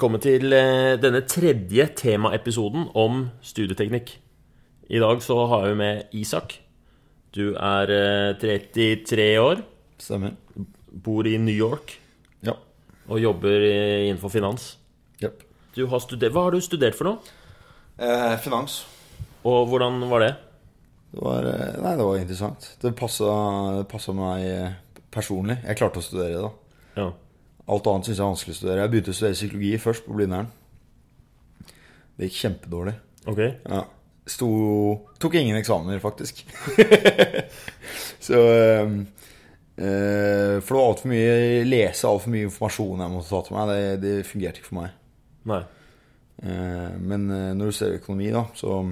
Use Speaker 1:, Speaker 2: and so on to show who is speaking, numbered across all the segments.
Speaker 1: Velkommen til eh, denne tredje temaepisoden om studieteknikk. I dag så har vi med Isak. Du er eh, 33 år,
Speaker 2: Stemmer.
Speaker 1: bor i New York
Speaker 2: Ja.
Speaker 1: og jobber eh, innenfor finans.
Speaker 2: Yep.
Speaker 1: Du har studert, hva har du studert for noe?
Speaker 2: Eh, finans.
Speaker 1: Og hvordan var det?
Speaker 2: Det var, eh, nei, det var interessant. Det passa, meg eh, personlig. Jeg klarte å studere det, da.
Speaker 1: Ja.
Speaker 2: Alt annet syns jeg er vanskelig å studere. Jeg begynte å studere psykologi først på Blindern. Det gikk kjempedårlig.
Speaker 1: Ok.
Speaker 2: Ja. Sto Tok ingen eksamener, faktisk. Så um, uh, For det var altfor mye lese, altfor mye informasjon jeg måtte ta til meg. Det, det fungerte ikke for meg.
Speaker 1: Nei.
Speaker 2: uh, Men eh, når du ser økonomi, da, så,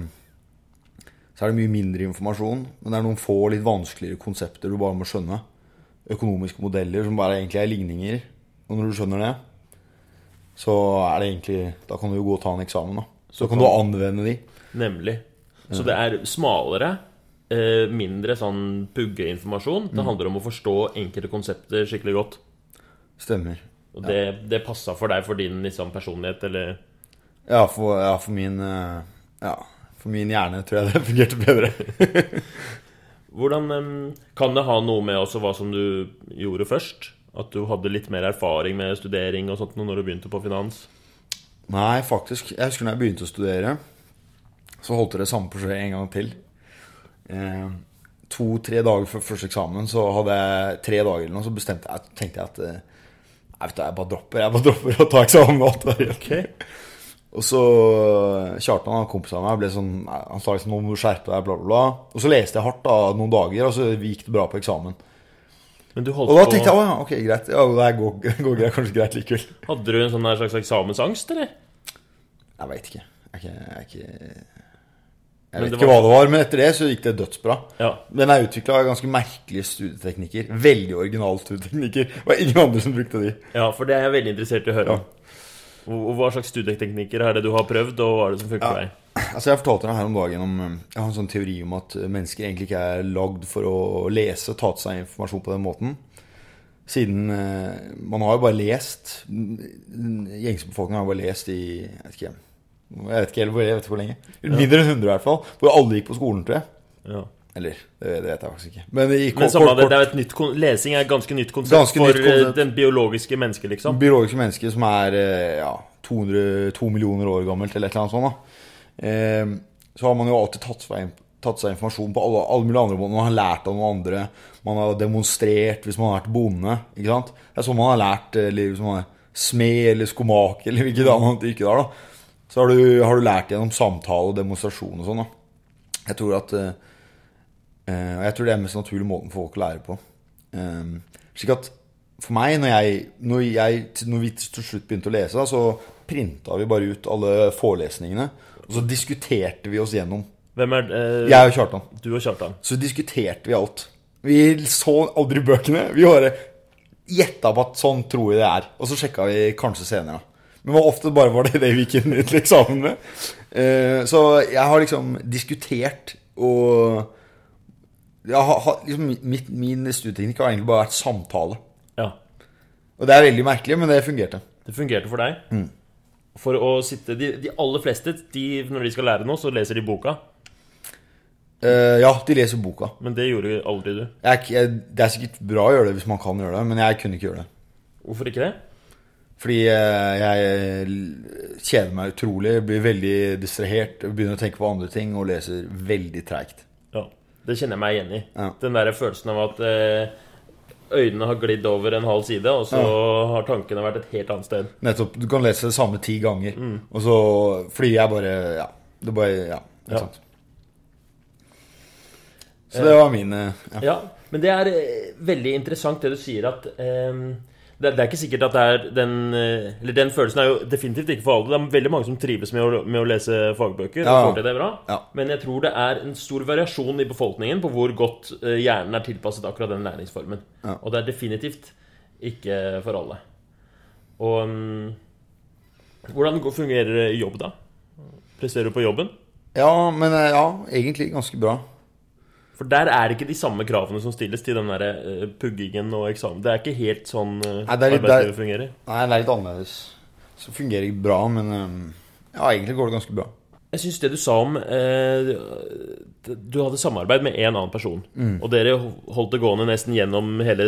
Speaker 2: så er det mye mindre informasjon. Men det er noen få litt vanskeligere konsepter du bare må skjønne. Økonomiske modeller som bare egentlig er ligninger. Og når du skjønner det, så er det egentlig Da kan du jo gå og ta en eksamen, da. Så kan du anvende de.
Speaker 1: Nemlig. Så det er smalere, eh, mindre sånn puggeinformasjon. Det handler om å forstå enkelte konsepter skikkelig godt.
Speaker 2: Stemmer.
Speaker 1: Og det, det passa for deg for din liksom, personlighet, eller
Speaker 2: Ja, for, ja, for min eh, Ja, for min hjerne tror jeg det fungerte bedre.
Speaker 1: Hvordan Kan det ha noe med også hva som du gjorde først? At du hadde litt mer erfaring med studering og sånt når du begynte på finans?
Speaker 2: Nei, faktisk. Jeg husker når jeg begynte å studere, så holdt jeg det samme prosjektet en gang til. Eh, To-tre dager før første eksamen så hadde jeg tre dager eller noe, så bestemte jeg, tenkte jeg at jeg, vet du, jeg bare dropper jeg bare dropper å ta eksamen. og alt der. der. Og så Kjartan, han kompisen av meg, ble sånn Han sa liksom 'nå må du skjerpe deg', bla, bla, bla. Og så leste jeg hardt da noen dager, og så gikk det bra på eksamen.
Speaker 1: Men du holdt
Speaker 2: Og da tenkte jeg 'å ja, ok, greit'. Ja, det her går, går greit, kanskje greit likevel.
Speaker 1: Hadde du en sånn slags eksamensangst, eller?
Speaker 2: Jeg veit ikke. Jeg jeg, jeg
Speaker 1: Jeg
Speaker 2: vet
Speaker 1: var...
Speaker 2: ikke hva det var, men etter det så gikk det dødsbra.
Speaker 1: Ja.
Speaker 2: Men jeg utvikla ganske merkelige studieteknikker. Veldig originale studieteknikker. Det var ingen andre som brukte de.
Speaker 1: ja, for det er jeg veldig interessert i å høre
Speaker 2: Ja.
Speaker 1: Hva slags studieteknikker er det du har prøvd, og hva er det som funker for
Speaker 2: Ja.
Speaker 1: deg?
Speaker 2: Altså Jeg fortalte deg her om dagen om um, Jeg har en sånn teori om at uh, mennesker egentlig ikke er lagd for å lese og ta til seg informasjon på den måten. Siden uh, man har jo bare lest Gjengsbefolkningen har jo bare lest i Jeg vet ikke jeg vet ikke jeg vet ikke hvor lenge. Mindre enn 100 i hvert fall. Hvor alle gikk på skolen, tror jeg.
Speaker 1: Ja.
Speaker 2: Eller, det, det vet jeg faktisk ikke. Men i
Speaker 1: Men
Speaker 2: kort,
Speaker 1: samme
Speaker 2: kort,
Speaker 1: det, det er et nytt lesing er et ganske nytt konsept
Speaker 2: Ganske
Speaker 1: for
Speaker 2: nytt konsept.
Speaker 1: eh, den biologiske mennesket, liksom.
Speaker 2: biologiske mennesket som er ja, 200, 2 millioner år gammelt, eller et eller annet sånt. da. Eh, så har man jo alltid tatt seg, tatt seg informasjon på alle, alle mulige andre måter. Man har lært av noen andre. Man har demonstrert hvis man har vært bonde. ikke sant? Det er sånn man har lært eller hvis man er smed eller skomaker eller hvilket annet yrke det er. Så har du, har du lært gjennom samtale og demonstrasjon og sånn. da. Jeg tror at eh, eh, jeg tror det er den mest naturlige måten for folk å lære på. Eh, slik at for meg, når, jeg, når, jeg, når vi til slutt begynte å lese, da, så printa vi bare ut alle forelesningene. Og så diskuterte vi oss gjennom.
Speaker 1: Hvem er det?
Speaker 2: Jeg og Kjartan.
Speaker 1: Du og Kjartan.
Speaker 2: Så diskuterte vi alt. Vi så aldri bøkene. Vi bare gjetta på at sånn tror vi det er. Og så sjekka vi kanskje senere. Men var ofte bare var det det vi gikk inn til eksamen med. Eh, så jeg har liksom diskutert og har, liksom, mitt, Min studieteknikk har egentlig bare vært samtale.
Speaker 1: Ja.
Speaker 2: Og det er veldig merkelig, men det fungerte.
Speaker 1: Det fungerte for deg.
Speaker 2: Mm.
Speaker 1: For å sitte de, de aller fleste, de, når de skal lære noe, så leser de boka.
Speaker 2: Eh, ja, de leser boka.
Speaker 1: Men det gjorde aldri du.
Speaker 2: Jeg, jeg, det er sikkert bra å gjøre det hvis man kan gjøre det, men jeg kunne ikke gjøre det.
Speaker 1: Hvorfor ikke det?
Speaker 2: Fordi eh, jeg kjeder meg utrolig, blir veldig distrahert, begynner å tenke på andre ting og leser veldig treigt.
Speaker 1: Ja, Det kjenner jeg meg igjen i.
Speaker 2: Ja.
Speaker 1: Den der følelsen av at eh, øynene har glidd over en halv side, og så har tankene vært et helt annet sted.
Speaker 2: Nettopp. Du kan lese det samme ti ganger. Og så Fordi jeg bare Ja. Det bare Ja.
Speaker 1: Ja.
Speaker 2: Så det var min eh, ja.
Speaker 1: Ja, men det er eh, veldig interessant det du sier at eh, det, det er ikke sikkert at det er den eh, Eller den følelsen er jo definitivt ikke for alle. Det er veldig mange som trives med å, med å lese fagbøker.
Speaker 2: Ja.
Speaker 1: og får til det bra
Speaker 2: Ja.
Speaker 1: Men jeg tror det er en stor variasjon i befolkningen på hvor godt eh, hjernen er tilpasset akkurat den læringsformen.
Speaker 2: Ja.
Speaker 1: Og det er definitivt ikke for alle. Og um, hvordan fungerer jobb, da? Presterer du på jobben?
Speaker 2: ja, men eh, ja, egentlig ganske bra.
Speaker 1: For der er det ikke de samme kravene som stilles til den der eh, puggingen og eksamen. Det er ikke helt sånn uh,
Speaker 2: Nei, litt-
Speaker 1: arbeidslivet fungerer.
Speaker 2: Nei, det er litt annerledes. Så fungerer det bra, men eh, ja, egentlig går det ganske bra.
Speaker 1: Jeg syns det du sa om eh, Du hadde samarbeid med en annen person. Og dere holdt det gående nesten gjennom hele,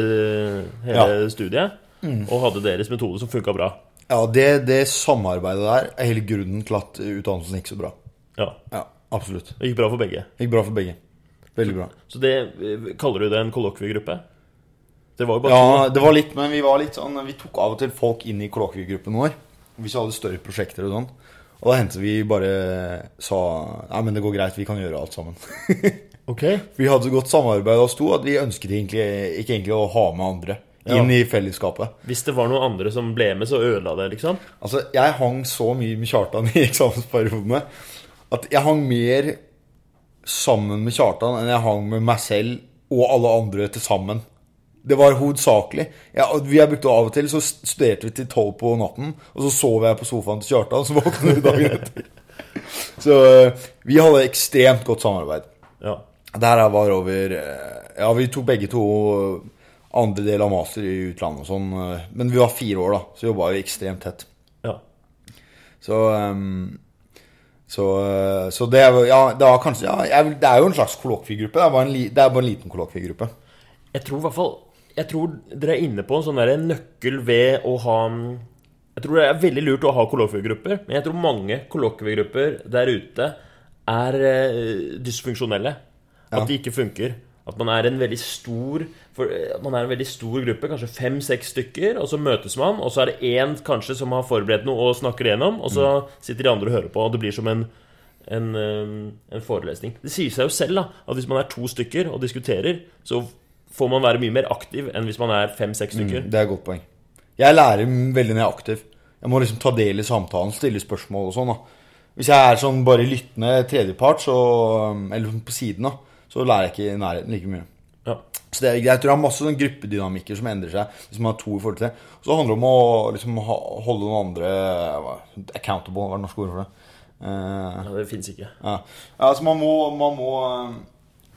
Speaker 1: hele
Speaker 2: Ja.
Speaker 1: studiet. Og hadde deres metode som funka bra.
Speaker 2: Ja, det, det samarbeidet der er hele grunnen til at utdannelsen gikk så bra.
Speaker 1: Ja,
Speaker 2: Ja, absolutt.
Speaker 1: Det gikk bra for begge.
Speaker 2: Det gikk bra for begge. Veldig bra.
Speaker 1: Så det eh, Kaller du det en kollokviegruppe? Det var jo bare
Speaker 2: Ja, det var litt, men vi var litt sånn Vi tok av og til folk inn i kollokviegruppen vår. Hvis vi hadde større prosjekter og sånn. Og da hendte vi bare sa Nei, men det går greit, vi kan gjøre alt sammen.
Speaker 1: Ok.
Speaker 2: Vi hadde så godt samarbeid oss to at vi ønsket egentlig, ikke egentlig å ha med andre inn
Speaker 1: Ja.
Speaker 2: i fellesskapet.
Speaker 1: Hvis det var noen andre som ble med, så ødela det, liksom?
Speaker 2: Altså, jeg hang så mye med Kjartan i eksamensperiodene at jeg hang mer sammen med Kjartan enn jeg hang med meg selv og alle andre til sammen. Det var hovedsakelig. Ja, vi jeg brukte av og til, så studerte vi til tolv på natten, og så sov jeg på sofaen til Kjartan, så våknet vi dagen etter. Så eh, vi hadde ekstremt godt samarbeid.
Speaker 1: Ja.
Speaker 2: Det her var over eh, Ja, vi tok begge to andre del av master i utlandet og sånn. eh, Men vi var fire år, da, så jobba vi ekstremt tett.
Speaker 1: ja.
Speaker 2: Så ehm, så, eh, så det Ja, det var kanskje ja, jeg, Det er jo en slags kollokviegruppe. Det li, det er bare en liten kollokviegruppe.
Speaker 1: Jeg tror i hvert fall Jeg tror dere er inne på en sånn nøkkel ved å ha Jeg tror det er veldig lurt å ha kollokviegrupper, men jeg tror mange kollokviegrupper der ute er eh, dysfunksjonelle. At
Speaker 2: Ja.
Speaker 1: de ikke funker. At man er en veldig stor for, eh, Man er en veldig stor gruppe, kanskje fem-seks stykker, og så møtes man, og så er det én kanskje som har forberedt noe og snakker igjennom, og så sitter de andre og hører på, og det blir som en en, eh, en forelesning. Det sier seg jo selv da at hvis man er to stykker og diskuterer, så får man være mye mer aktiv enn hvis man er fem-seks stykker.
Speaker 2: Det er et godt poeng. Jeg lærer veldig når jeg er aktiv. Jeg må liksom ta del i samtalen, stille spørsmål og sånn. da Hvis jeg er sånn bare lyttende tredjepart, så, eller sånn på siden, da så lærer jeg ikke i nærheten like mye.
Speaker 1: Ja.
Speaker 2: Så det, er- jeg tror det er masse sånn gruppedynamikker som endrer seg hvis man har to i forhold til det. Så handler det om å liksom, ha, holde noen andre accountable, hva er det norske ordet for det? Uh,
Speaker 1: Ja, det fins ikke.
Speaker 2: ja. ja, altså man må, man må eh?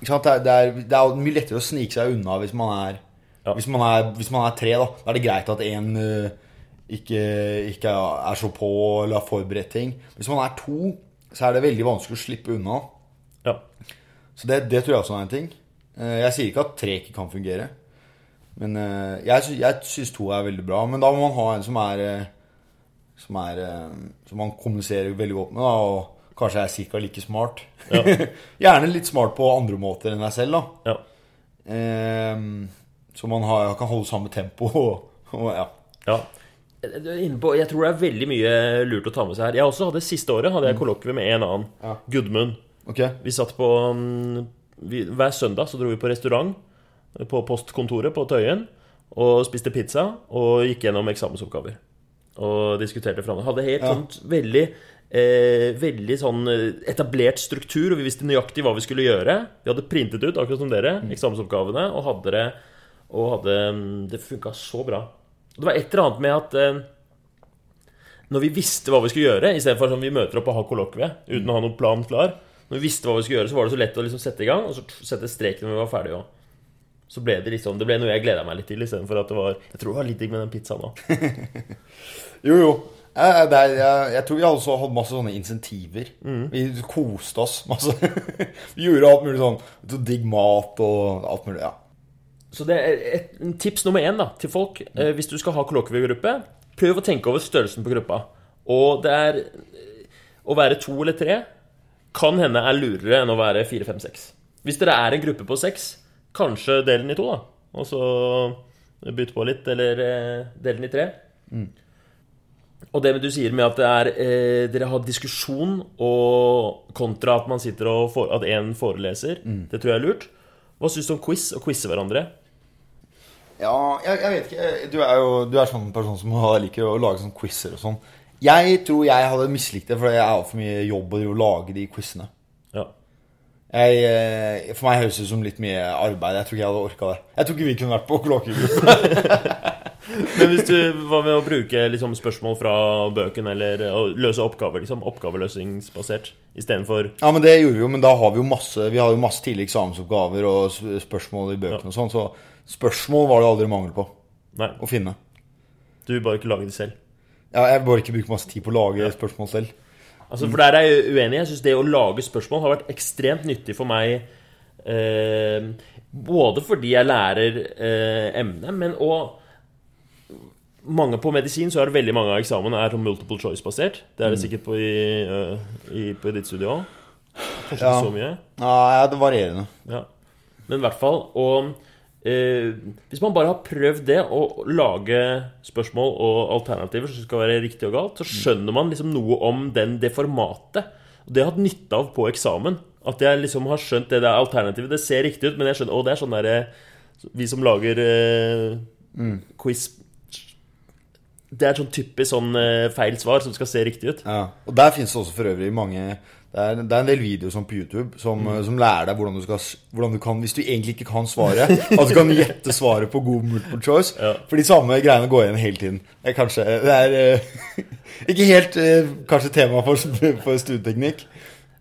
Speaker 2: Det, er, det, er, det er mye lettere å snike seg unna hvis man er
Speaker 1: Ja.
Speaker 2: hvis, man er hvis man er tre. Da Da er det greit at én ikke, ikke er så på eller har forberedt ting. Hvis man er to, så er det veldig vanskelig å slippe unna.
Speaker 1: Ja.
Speaker 2: Så det, det tror jeg også er en ting. Eh, Jeg sier ikke at tre ikke kan fungere. Men eh, jeg, sy jeg syns to er veldig bra. Men da må man ha en som er eh, Som er Som man kommuniserer veldig godt med, da, og kanskje er ca. like smart.
Speaker 1: Ja.
Speaker 2: Gjerne litt smart på andre måter enn deg selv, da.
Speaker 1: ja.
Speaker 2: Så man har, kan holde samme tempo og, og ja.
Speaker 1: ja. På, jeg tror det er veldig mye lurt å ta med seg her. Jeg også hadde Siste året hadde jeg kollokvie med en annen.
Speaker 2: Ja.
Speaker 1: Gudmund.
Speaker 2: Ok.
Speaker 1: Vi satt på mm, vi, Hver søndag så dro vi på restaurant på postkontoret på Tøyen og spiste pizza og gikk gjennom eksamensoppgaver. Og diskuterte fram. Hadde helt
Speaker 2: Ja.
Speaker 1: sånt veldig eh, Veldig sånn eh, etablert struktur, og vi visste nøyaktig hva vi skulle gjøre. Vi hadde printet ut, akkurat som dere, eksamensoppgavene, og hadde det Og hadde mm, Det funka så bra. Det var et eller annet med at eh, når vi visste hva vi skulle gjøre, istedenfor sånn vi møter opp og har kollokvie uten å ha noen plan klar Når vi visste hva vi skulle gjøre, så var det så lett å liksom sette i gang, og så sette strek når vi var ferdige òg. Så ble det liksom Det ble noe jeg gleda meg litt til, istedenfor at det var Jeg tror det var litt digg med den pizzaen òg.
Speaker 2: Jo, jo. Jeg, er, jeg, jeg tror vi også hadde masse sånne insentiver. Vi koste oss masse. vi gjorde alt mulig sånn. Så Digg mat og alt mulig. ja
Speaker 1: Så det er et, tips nummer én da, til folk eh, hvis du skal ha kollokviegruppe. Prøv å tenke over størrelsen på gruppa. Og det er eh, Å være to eller tre kan hende er lurere enn å være fire, fem, seks. Hvis dere er en gruppe på seks, kanskje del den i to, da. Og så bytte på litt, eller eh, del den i tre. Og det du sier med at det er, eh, dere har diskusjon og kontra at man sitter og for, at én foreleser, det tror jeg er lurt. Hva syns du om quiz og quize hverandre?
Speaker 2: Ja, jeg, jeg vet ikke. Du er jo du er sånn person som har- liker å lage sånn quizer og sånn. Jeg tror jeg hadde mislikt det, for jeg har for mye jobb å lage de quizene.
Speaker 1: Ja.
Speaker 2: Jeg, eh, for meg høres det ut som litt mye arbeid. Jeg tror ikke jeg hadde orka det. Jeg tror ikke vi kunne vært på Kloakegruppen.
Speaker 1: Men hvis du var med å bruke liksom, spørsmål fra bøken, eller å løse oppgaver? liksom Oppgaveløsningsbasert istedenfor
Speaker 2: Ja, men det gjorde vi jo, men da har vi jo masse Vi har jo masse tidlige eksamensoppgaver og spørsmål i bøkene og sånn, så spørsmål var det aldri mangel på
Speaker 1: Nei,
Speaker 2: å finne.
Speaker 1: du bare ikke lage det selv.
Speaker 2: Ja, jeg bør ikke bruke masse tid på å lage spørsmål selv.
Speaker 1: Altså, for der er jeg uenig. Jeg syns det å lage spørsmål har vært ekstremt nyttig for meg. Eh, både fordi jeg lærer eh, emnet, men òg mange På medisin så er det veldig mange av eksamene er multiple choice-basert. Det er det sikkert på, i, øh, i, på ditt studio òg. Kanskje
Speaker 2: Ja.
Speaker 1: ikke så mye.
Speaker 2: Ja, det er varierende.
Speaker 1: Ja. Men i hvert fall Og eh, hvis man bare har prøvd det, å lage spørsmål og alternativer som skal være riktig og galt, så skjønner man liksom noe om den, det formatet. Og det har jeg hatt nytte av på eksamen. At jeg liksom har skjønt det der alternativet. Det ser riktig ut, men jeg skjønner Å, det er sånn derre Vi som lager eh, quiz Det er sånn typisk sånn eh, feil svar som skal se riktig ut.
Speaker 2: Ja. Og der finnes det også for øvrig mange det er, det er en del videoer sånn på YouTube som, som lærer deg hvordan du, skal, hvordan du kan Hvis du egentlig ikke kan svaret, at du kan gjette svaret på god multiple choice.
Speaker 1: Ja.
Speaker 2: For de samme greiene går igjen hele tiden. Det er kanskje Det er eh, ikke helt eh, kanskje tema for, for studieteknikk.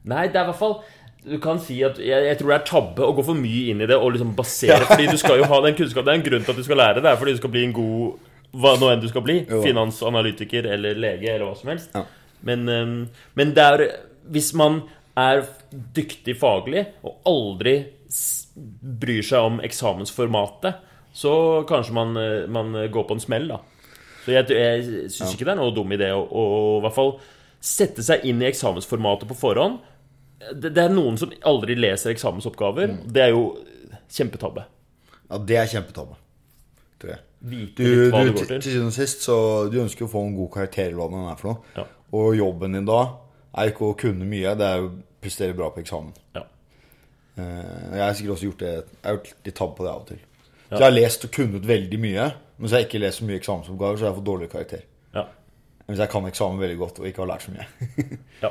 Speaker 1: Nei, det er i hvert fall Du kan si at jeg, jeg tror det er tabbe å gå for mye inn i det og liksom basere Fordi du skal jo ha den kunnskapen. Det er en grunn til at du skal lære det. Det er fordi du skal bli en god Hva nå enn du skal bli.
Speaker 2: Jo.
Speaker 1: Finansanalytiker eller lege eller hva som helst.
Speaker 2: Ja.
Speaker 1: Men, øhm, men det er Hvis man er dyktig faglig og aldri bryr seg om eksamensformatet, så kanskje man, øh, man går på en smell, da. Så jeg, jeg syns ikke det er noe dum idé å, å i hvert fall sette seg inn i eksamensformatet på forhånd. Det, det er noen som aldri leser eksamensoppgaver. Det er jo kjempetabbe.
Speaker 2: Ja, det er kjempetabbe. Tror jeg.
Speaker 1: Vite
Speaker 2: Du,
Speaker 1: hva
Speaker 2: du,
Speaker 1: det går
Speaker 2: til
Speaker 1: til.
Speaker 2: til syvende og sist så du ønsker å få en god karakter i hva den er for noe.
Speaker 1: Ja.
Speaker 2: Og jobben din da er ikke å kunne mye, det er å prestere bra på eksamen.
Speaker 1: Ja.
Speaker 2: Eh, Jeg har sikkert også gjort det Jeg har gjort litt tabbe på det av og til. Så jeg har lest og kunnet veldig mye, men så har jeg ikke lest så mye eksamensoppgaver, så har jeg fått dårligere karakter.
Speaker 1: Ja.
Speaker 2: Hvis jeg kan eksamen veldig godt og ikke har lært så mye.
Speaker 1: ja.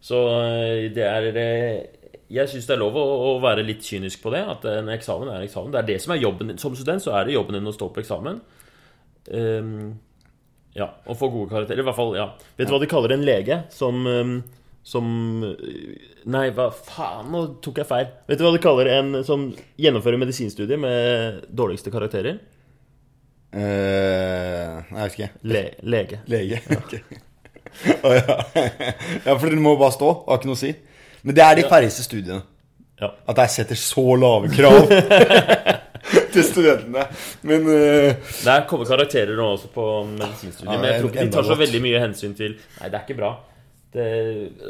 Speaker 1: Så øh, det er øh, Jeg syns det er lov å, å være litt kynisk på det. At en eksamen er en eksamen. Det er det som er jobben. Som student så er det jobben din å stå på eksamen. Ehm, ja, og få gode karakterer. I hvert fall, ja. Vet du hva de kaller en lege som som øh, Nei, hva faen, nå tok jeg feil. Vet du hva de kaller en som gjennomfører medisinstudier med dårligste karakterer?
Speaker 2: Uh, nei, jeg vet ikke.
Speaker 1: Le lege.
Speaker 2: Lege. Ok. Å ja. ja, for det må bare stå. Har ikke noe å si. Men det er de færreste studiene.
Speaker 1: Ja.
Speaker 2: At jeg setter så lave krav til studentene. Men eh,
Speaker 1: Der kommer karakterer nå også på medisinstudiet.
Speaker 2: Ja,
Speaker 1: men jeg tror ikke de tar så
Speaker 2: godt.
Speaker 1: veldig mye hensyn til Nei, det er ikke bra. Det,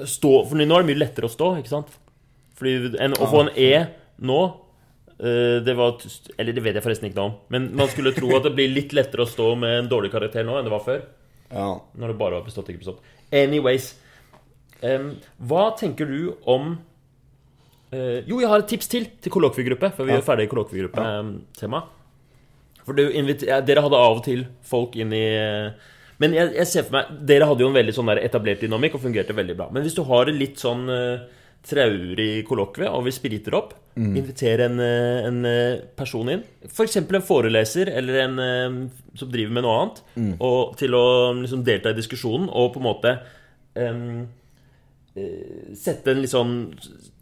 Speaker 1: stå, for nå er det mye lettere å stå, ikke sant? Fordi en, Å få en E nå eh, det var, Eller det vet jeg forresten ikke noe om. Men man skulle tro at det blir litt lettere å stå med en dårlig karakter nå enn det var før.
Speaker 2: ja.
Speaker 1: Når det bare var bestått, ikke bestått. Anyways. Um, hva tenker du om Jo, jeg har et tips til til kollokviegruppe, før vi
Speaker 2: Ja.
Speaker 1: gjør ferdig kollokviegruppe-tema. For du inviter- ja, dere hadde av og til folk inn i eh, Men jeg, jeg ser for meg Dere hadde jo en veldig sånn etablert dynamikk og fungerte veldig bra. Men hvis du har litt sånn uh, traurig kollokvie og vi spriter opp, opp, inviter en, eh, en eh, person inn. F.eks. en foreleser eller en eh, som driver med noe annet. Og til å liksom delta i diskusjonen og på en måte eh, sette en litt sånn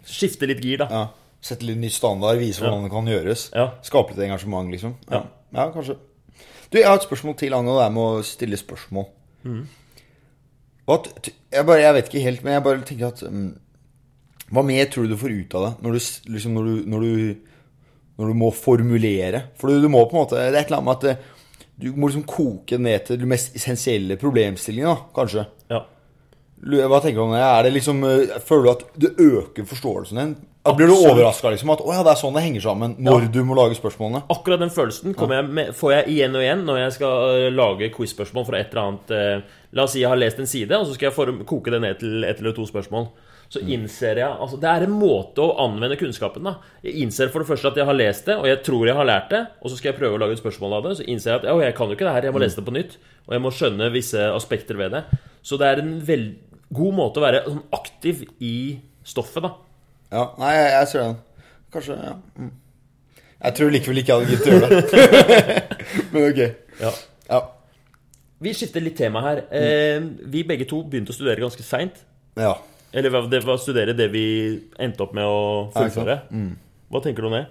Speaker 1: Skifte litt gir, da.
Speaker 2: ja. Sette litt ny standard, vise hvordan det kan gjøres.
Speaker 1: Ja.
Speaker 2: Skape litt engasjement, liksom. Ja.
Speaker 1: Ja.
Speaker 2: ja, kanskje. Du, jeg har et spørsmål til angående det med å stille spørsmål. Mm. t- t- jeg, bare, jeg vet ikke helt, men jeg bare tenker at um, Hva mer tror du du får ut av det når du, liksom, når du, når du, når du må formulere? For du, du må på en måte Det er et eller annet med at du må liksom koke ned til de mest essensielle problemstillingene, kanskje. Hva tenker du om det? Er det liksom, eh, føler du at det øker forståelsen din? Blir du overraska liksom, at ja, det er sånn det henger sammen, når
Speaker 1: Ja.
Speaker 2: du må lage spørsmålene?
Speaker 1: Akkurat den følelsen jeg med, får jeg igjen og igjen når jeg skal øh, lage quiz-spørsmål fra et eller annet øh, La oss si jeg har lest en side, og så skal jeg form, koke det ned til ett eller to spørsmål. Så innser jeg altså Det er en måte å anvende kunnskapen da. Jeg innser for det første at jeg har lest det, og jeg tror jeg har lært det. Og så skal jeg prøve å lage et spørsmål av det. Så innser jeg at ja, jeg kan jo ikke det her, jeg må lese det på nytt. Og jeg må skjønne visse aspekter ved det. Så det er en veld, god måte å være sånn aktiv i stoffet, da.
Speaker 2: Ja, nei, jeg, jeg ser den. Kanskje, ja. Mm. Jeg tror likevel ikke jeg hadde giddet å gjøre det. Men ok.
Speaker 1: Ja.
Speaker 2: Ja.
Speaker 1: Vi skifter litt tema her. Eh, vi begge to begynte å studere ganske seint.
Speaker 2: ja.
Speaker 1: Eller det var å studere det vi endte opp med å
Speaker 2: Ja,
Speaker 1: Mm. Hva tenker du om det?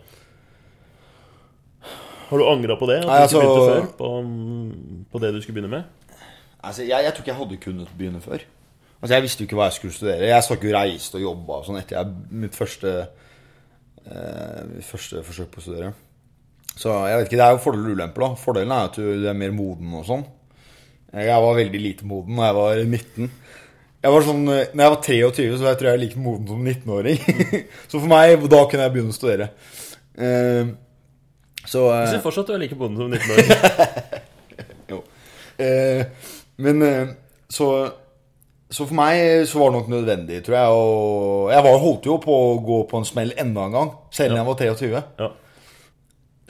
Speaker 1: Har du angra på det? At
Speaker 2: Nei,
Speaker 1: du
Speaker 2: altså-
Speaker 1: ikke begynte før på, på det du skulle begynne med?
Speaker 2: Altså, jeg, jeg tror ikke jeg hadde kunnet begynne før. Altså, Jeg visste jo ikke hva jeg skulle studere. Jeg skal ikke reise og jobbe og sånn etter jeg, mitt første, eh, første forsøk på å studere. Så jeg vet ikke, det er jo fordeler og ulemper. da Fordelen er at du, er mer moden og sånn. Jeg var veldig lite moden da jeg var 19. Jeg var sånn, eh, når jeg var 23, så jeg tror jeg er like moden som 19-åring. så for meg, da kunne jeg begynne å studere. Uh, så
Speaker 1: Jeg
Speaker 2: eh,
Speaker 1: syns fortsatt du er like moden som 19-åring.
Speaker 2: jo. Uh, men uh, så Så for meg så var det nok nødvendig, tror jeg. Og jeg var, holdt jo på å gå på en smell enda en gang, selv om jeg var 23.
Speaker 1: Ja.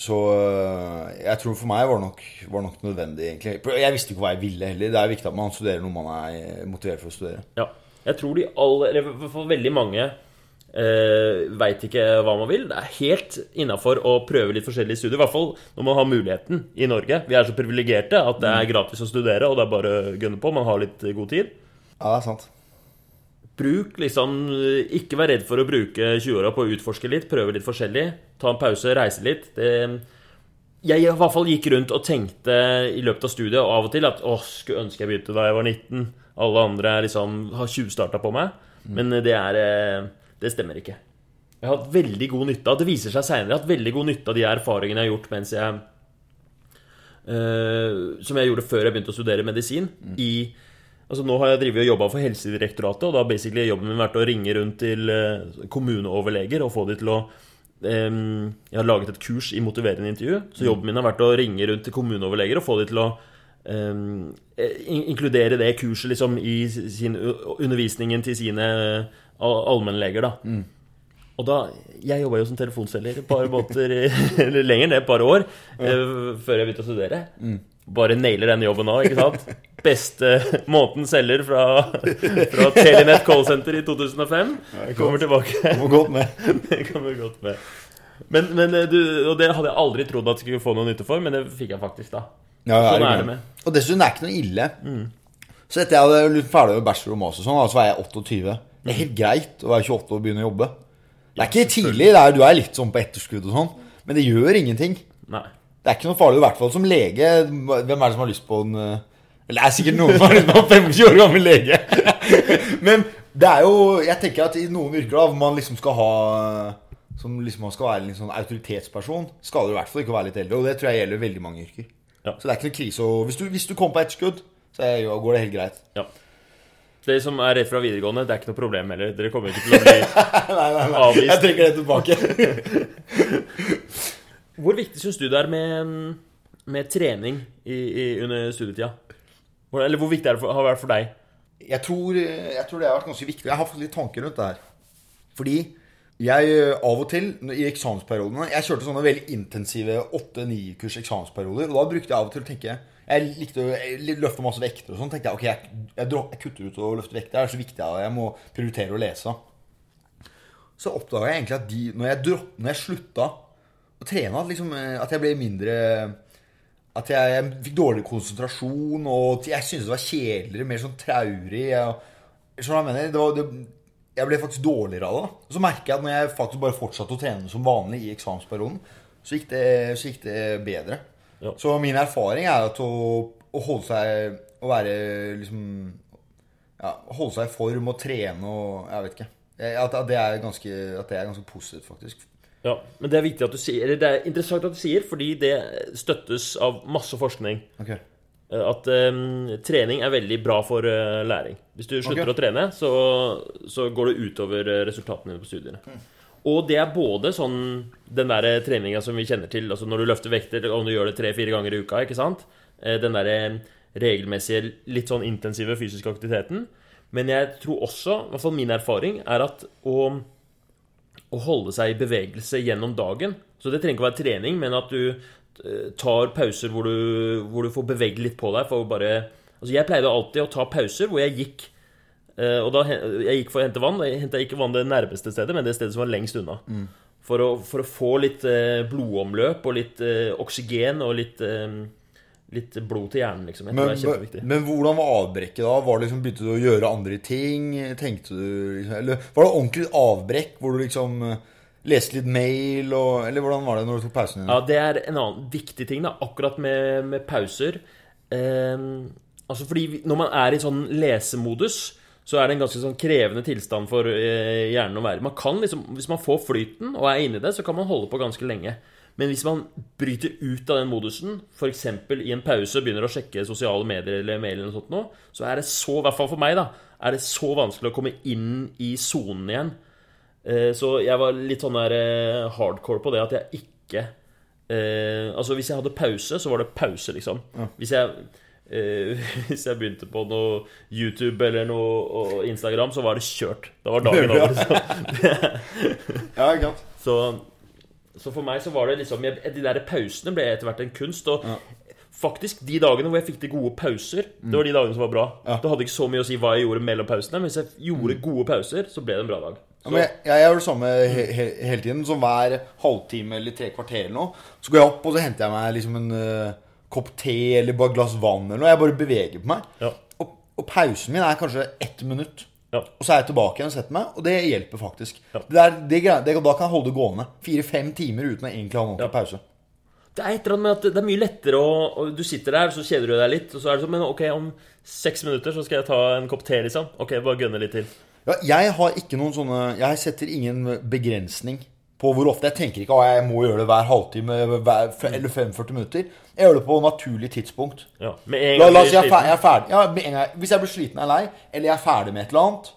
Speaker 2: Så øh, jeg tror for meg var det nok, var nok nødvendig, egentlig. Jeg visste ikke hva jeg ville heller. Det er viktig at man studerer noe man er motivert for å studere.
Speaker 1: Ja. Jeg tror de alle, eller i hvert fall veldig mange, eh, veit ikke hva man vil. Det er helt innafor å prøve litt forskjellige studier. I hvert fall når man har muligheten i Norge. Vi er så privilegerte at det er gratis å studere, og det er bare å gønne på. Man har litt god tid.
Speaker 2: Ja, det er sant.
Speaker 1: Bruk liksom Ikke vær redd for å bruke 20-åra på å utforske litt, prøve litt forskjellig. Ta en pause, reise litt. Det, jeg i hvert fall gikk rundt og tenkte i løpet av studiet og av og til at åh, skulle ønske jeg begynte da jeg var 19. Alle andre liksom har tjuvstarta på meg. Men det er eh, Det stemmer ikke. Jeg har hatt veldig god nytte av Det viser seg seinere hatt veldig god nytte av de erfaringene jeg har gjort mens jeg eh, Som jeg gjorde før jeg begynte å studere medisin. I Altså Nå har jeg drivet og jobba for Helsedirektoratet, og da har basically jobben min vært å ringe rundt til eh, kommuneoverleger og få de til å um, Jeg har laget et kurs i motiverende intervju, så jobben min har vært å ringe rundt til kommuneoverleger og få de til å in- inkludere det kurset liksom i sin undervisningen til sine eh, allmennleger, da. Og da, Jeg jobba jo som telefonselger et par måneder, lenger ned, et par år, eh, før jeg begynte å studere. Bare nailer den jobben nå, ikke sant? Beste måten selger fra, fra Telenett callsenter i 2005. Kommer tilbake.
Speaker 2: Kommer godt med.
Speaker 1: Det kommer godt med. Men, men eh, du, og det hadde jeg aldri trodd at jeg skulle få noe nytte for, men det fikk jeg faktisk, da.
Speaker 2: Ja, ja,
Speaker 1: Sånn er det med.
Speaker 2: Og dessuten det er ikke noe ille. Så etter jeg hadde ferdig med bachelor og master, sånn, så var jeg 28. Det er helt greit å være 28 og begynne å jobbe. Det er ikke tidlig. Det er, du er litt sånn på etterskudd og sånn, men det gjør ingenting.
Speaker 1: Nei.
Speaker 2: Det er ikke noe farlig, i hvert fall som lege. Hvem er det som har lyst på en eh, Eller det er sikkert noen som har lyst på en 25 år gammel lege. Men det er jo Jeg tenker at i noen yrker da hvor man liksom skal ha Som liksom man skal være en sånn autoritetsperson, skal det i hvert fall ikke være litt eldre. Og det tror jeg gjelder veldig mange yrker.
Speaker 1: Ja.
Speaker 2: Så det er ikke noe krise. Og hvis du, hvis du kommer på etterskudd, så er, jo- går det helt greit.
Speaker 1: Ja. Dere som er rett fra videregående, det er ikke noe problem heller. Dere kommer ikke til å bli
Speaker 2: Nei, nei, nei.
Speaker 1: Avvist.
Speaker 2: Jeg trekker det tilbake.
Speaker 1: Hvor viktig syns du det er med, med trening i, i, under studietida? Eller hvor viktig det for, har det vært for deg?
Speaker 2: Jeg tror, jeg tror det har vært ganske viktig. Jeg har fått litt tanker rundt det her. Fordi jeg eh, av og til i eksamensperiodene Jeg kjørte sånne veldig intensive 8-9 kurs eksamensperioder. Og da brukte jeg av og til å tenke Jeg likte å løfte masse vekter og sånn. tenkte jeg, ok, jeg, jeg, jeg kutter ut å løfte vekter. Det er så viktig. Jeg må prioritere å lese. Så oppdaga jeg egentlig at de, når jeg, når jeg slutta å trene, at, liksom, eh, at jeg ble mindre At jeg, jeg fikk dårlig konsentrasjon, og jeg syntes det var kjedeligere, mer sånn traurig. Hva jeg? Det var, det, jeg ble faktisk dårligere av det. Og så merker jeg at når jeg faktisk bare fortsatte å trene som vanlig i eksamensperioden, så gikk det, så gikk det bedre.
Speaker 1: Ja.
Speaker 2: Så min erfaring er at å, å holde seg Å være liksom ja, Holde seg i form og trene og Jeg vet ikke. At, at, det er ganske, at det er ganske positivt, faktisk.
Speaker 1: Ja, men det er viktig at du sier Eller det er interessant at du sier, fordi det støttes av masse forskning.
Speaker 2: Ok.
Speaker 1: Eh, At um, trening er veldig bra for uh, læring. Hvis du slutter
Speaker 2: okay.
Speaker 1: å trene, så, så går det utover eh, resultatene dine på studiene. Og det er både sånn den der treninga som vi kjenner til, altså når du løfter vekter, om du gjør det tre-fire ganger i uka, ikke sant? Den derre regelmessige, litt sånn intensive fysiske aktiviteten. Men jeg tror også, i hvert fall min erfaring, er at å å holde seg i bevegelse gjennom dagen. Så det trenger ikke å være trening, men at du eh, tar pauser hvor du, hvor du får bevege litt på deg. Bare Altså, jeg pleide alltid å ta pauser hvor jeg gikk eh, Og da jeg gikk for å hente vann. Jeg henta ikke vann det nærmeste stedet, men det stedet som var lengst unna. For, å, for å få litt eh, blodomløp og litt oksygen og litt Litt blod til hjernen, liksom.
Speaker 2: Men,
Speaker 1: det
Speaker 2: men hvordan var avbrekket da? Var det liksom, Begynte du å gjøre andre ting? Tenkte du liksom, Eller var det ordentlig avbrekk hvor du liksom eh, leste litt mail og Eller hvordan var det når du tok pausen din?
Speaker 1: Ja, det er en annen viktig ting, da. Akkurat med, med pauser. Eh, Altså fordi når man er i sånn lesemodus, så er det en ganske sånn krevende tilstand for eh, hjernen å være. Man kan liksom, Hvis man får flyten og er inni det, så kan man holde på ganske lenge. Men hvis man bryter ut av den modusen, f.eks. i en pause begynner å sjekke sosiale medier eller mail, eller sånt noe, så er det så, i hvert fall for meg, da, er det så vanskelig å komme inn i sonen igjen. Eh, Så jeg var litt sånn der eh, hardcore på det at jeg ikke eh, Altså hvis jeg hadde pause, så var det pause, liksom. Hvis jeg eh, Hvis jeg begynte på noe YouTube eller noe og Instagram, så var det kjørt. Da var dagen over. Liksom.
Speaker 2: Ja, ikke sant?
Speaker 1: Så, så for meg så var det liksom jeg, De der pausene ble etter hvert en kunst. Og faktisk de dagene hvor jeg fikk til gode pauser, det var de dagene som var bra.
Speaker 2: Ja.
Speaker 1: Det hadde ikke så mye å si hva jeg gjorde mellom pausene, men hvis jeg gjorde gode pauser, så ble det en bra dag.
Speaker 2: Ja, men jeg, jeg gjør det samme he he hele tiden. Som hver halvtime eller tre kvarter eller noe. Så går jeg opp og så henter jeg meg liksom en uh, kopp te eller bare et glass vann eller noe. Jeg bare beveger på meg.
Speaker 1: Ja.
Speaker 2: Og, og pausen min er kanskje ett minutt.
Speaker 1: Ja.
Speaker 2: Og så er jeg tilbake igjen og setter meg, og det hjelper faktisk.
Speaker 1: Ja.
Speaker 2: Det der, det, det, da kan jeg holde det gående. Fire-fem timer uten å egentlig ha noen
Speaker 1: Ja.
Speaker 2: pause.
Speaker 1: Det er et eller annet med at det er mye lettere å Du sitter der, så kjeder du deg litt, og så er det sånn Men ok, om seks minutter så skal jeg ta en kopp te, liksom. Ok, bare gønne litt til.
Speaker 2: Ja, jeg har ikke noen sånne Jeg setter ingen begrensning på hvor ofte. Jeg tenker ikke at jeg må gjøre det hver halvtime hver, eller 45 minutter. Jeg gjør det på naturlig tidspunkt.
Speaker 1: Ja, med en gang
Speaker 2: la
Speaker 1: la
Speaker 2: oss si jeg er jeg er ferdig. Ja, gang. Hvis jeg blir sliten eller lei, eller jeg er ferdig med et eller annet,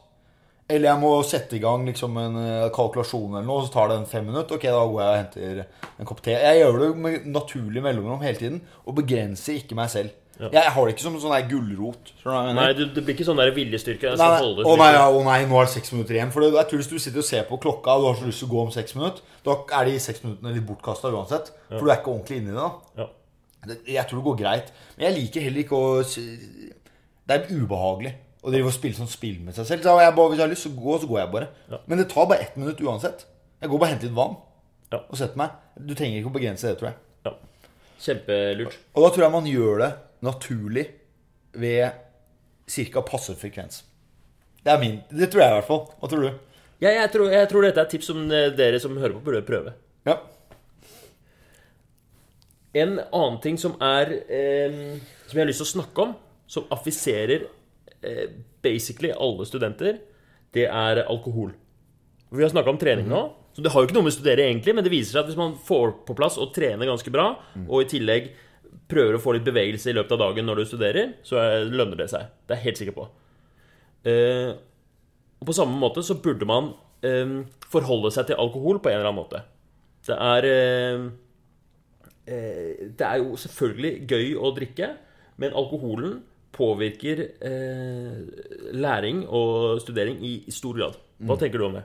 Speaker 2: eller jeg må sette i gang liksom en eh, kalkulasjon eller noe, så tar det en fem minutter, ok, da går jeg og henter en kopp te. Jeg gjør det med naturlig mellomrom hele tiden, og begrenser ikke meg selv. Jeg har det ikke som en sånn der gulrot.
Speaker 1: Nei, du, det blir ikke sånn der viljestyrke. Å
Speaker 2: Nei, nei. Nei, ja, nei, nå er det seks minutter igjen. For det, jeg tror Hvis du sitter og ser på klokka og du har så lyst til å gå om seks minutter, da er de seks minuttene litt bortkasta uansett. For du er ikke ordentlig inni det. da
Speaker 1: Ja.
Speaker 2: det, Jeg tror det går greit. Men jeg liker heller ikke å Det er ubehagelig å drive og spille sånn spill med seg selv. Så jeg bare, hvis jeg har lyst til å gå, så går jeg bare.
Speaker 1: Ja.
Speaker 2: Men det tar bare ett minutt uansett. Jeg går bare og henter litt vann
Speaker 1: Ja.
Speaker 2: og setter meg. Du trenger ikke å begrense det, tror jeg.
Speaker 1: ja. Kjempelurt.
Speaker 2: Og da tror jeg man gjør det naturlig ved ca. passe frekvens. Det er min. Det tror jeg i hvert fall. Hva tror du?
Speaker 1: Ja, jeg, tror, jeg tror dette er et tips som eh, dere som hører på, burde prøve.
Speaker 2: Ja.
Speaker 1: En annen ting som er eh, Som jeg har lyst til å snakke om, som affiserer eh, basically alle studenter, det er alkohol. Vi har snakka om trening nå, så det har jo ikke noe med å studere egentlig, men det viser seg at hvis man får på plass og trener ganske bra, og i tillegg prøver å få litt bevegelse i løpet av dagen når du studerer, så er, lønner det seg. Det er jeg helt sikker på. Eh, og på samme måte så burde man eh, forholde seg til alkohol på en eller annen måte. Det er eh, eh, Det er jo selvfølgelig gøy å drikke, men alkoholen påvirker eh, læring og studering i, i stor grad. Hva tenker du om det?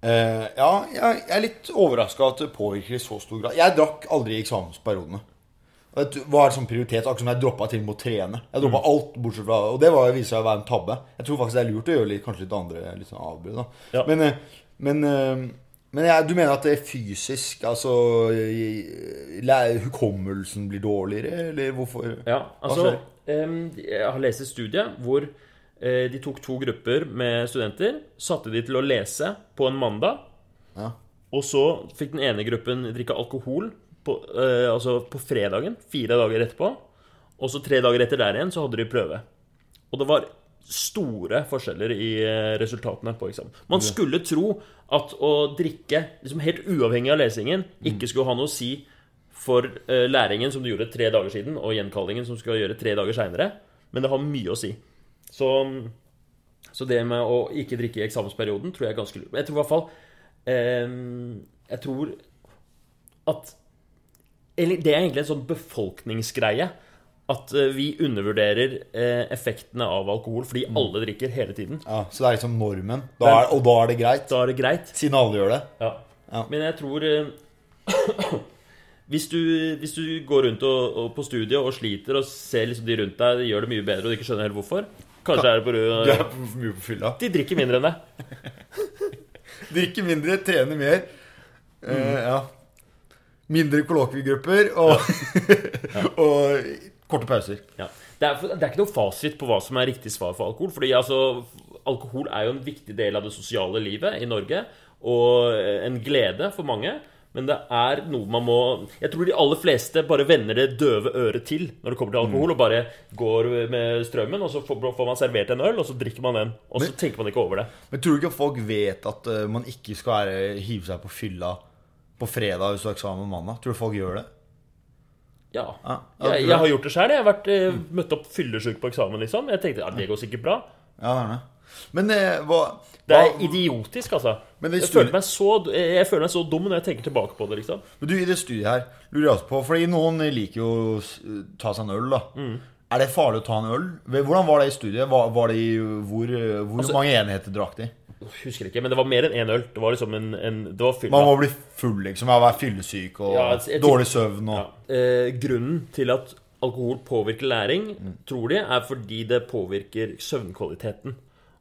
Speaker 2: Uh, ja, jeg jeg er litt overraska at det påvirker i så stor grad. Jeg drakk aldri i eksamensperiodene. Det var sånn prioritet, akkurat som jeg droppa til og med å trene. Jeg droppa alt bortsett fra Og det var, viser seg å være en tabbe. Jeg tror faktisk det er lurt å gjøre litt, kanskje litt andre litt sånn avbrudd.
Speaker 1: Ja.
Speaker 2: Men, eh, men, eh, men jeg, du mener at det er fysisk Altså Hukommelsen blir dårligere, eller hvorfor?
Speaker 1: Ja, altså Jeg har lest et studie hvor eh, de tok to grupper med studenter, satte de til å lese på en mandag,
Speaker 2: Ja.
Speaker 1: og så fikk den ene gruppen drikke alkohol på, eh, altså på fredagen, fire dager etterpå, og så tre dager etter der igjen så hadde de prøve. Og det var store forskjeller i eh, resultatene på eksamen. Man skulle tro at å drikke, liksom helt uavhengig av lesingen, ikke skulle ha noe å si for eh, læringen som du gjorde tre dager siden, og gjenkallingen som du skal gjøre tre dager seinere. Men det har mye å si. Så, så det med å ikke drikke i eksamensperioden tror jeg er ganske lurt. Jeg tror i hvert fall eh, Jeg tror at det er egentlig en sånn befolkningsgreie. At eh, vi undervurderer eh, effektene av alkohol fordi alle drikker hele tiden.
Speaker 2: ja, Så det er liksom normen. Da er, og da er det greit.
Speaker 1: Da er det greit.
Speaker 2: Siden alle gjør det.
Speaker 1: Ja.
Speaker 2: Ja.
Speaker 1: Men jeg tror eh, hvis, du, hvis du går rundt og, og på studiet og sliter og ser liksom de rundt deg gjør det mye bedre, og du ikke skjønner helt hvorfor Kanskje er det på
Speaker 2: Du er for mye på fylla.
Speaker 1: De drikker mindre enn deg.
Speaker 2: drikker mindre, trener mer. Eh, ja. Mindre kollokviegrupper og, og korte pauser.
Speaker 1: Ja. Det, er, det er ikke noe fasit på hva som er riktig svar for alkohol. Fordi altså, alkohol er jo en viktig del av det sosiale livet i Norge. Og en glede for mange. Men det er noe man må Jeg tror de aller fleste bare vender det døve øret til når det kommer til alkohol, og bare går med strømmen, og så får, man servert en øl, og så drikker man den. Og så tenker man ikke over det.
Speaker 2: Men tror du ikke folk vet at eh, man ikke skal hive seg på fylla på fredag hvis du har eksamen mandag? Tror du folk gjør det?
Speaker 1: Ja.
Speaker 2: Ja,
Speaker 1: Jeg, jeg har gjort det sjøl. Jeg har vært, mm. møtt opp fyllesyk på eksamen, liksom. Jeg tenkte ja, det går sikkert bra.
Speaker 2: Ja, det er det. Men det, hva,
Speaker 1: Det er
Speaker 2: hva
Speaker 1: idiotisk, altså. Jeg føler, så, jeg føler meg så dum når jeg tenker tilbake på det, liksom.
Speaker 2: Men du, i det studiet her lurer jeg også på Fordi noen liker jo å ta seg en øl, da.
Speaker 1: Mm.
Speaker 2: Er det farlig å ta en øl? Hvordan var det i studiet? Var, var det i, hvor hvor
Speaker 1: Altså-
Speaker 2: mange enheter drakk de?
Speaker 1: Husker ikke, men det var mer enn én øl. Det var liksom en, en Det var fylla.
Speaker 2: Man må bli full, liksom. Av å være fyllesyk og
Speaker 1: Ja, jeg, jeg
Speaker 2: dårlig søvn og
Speaker 1: Ja. Eh, grunnen til at alkohol påvirker læring,
Speaker 2: Mm.
Speaker 1: tror de, er fordi det påvirker søvnkvaliteten.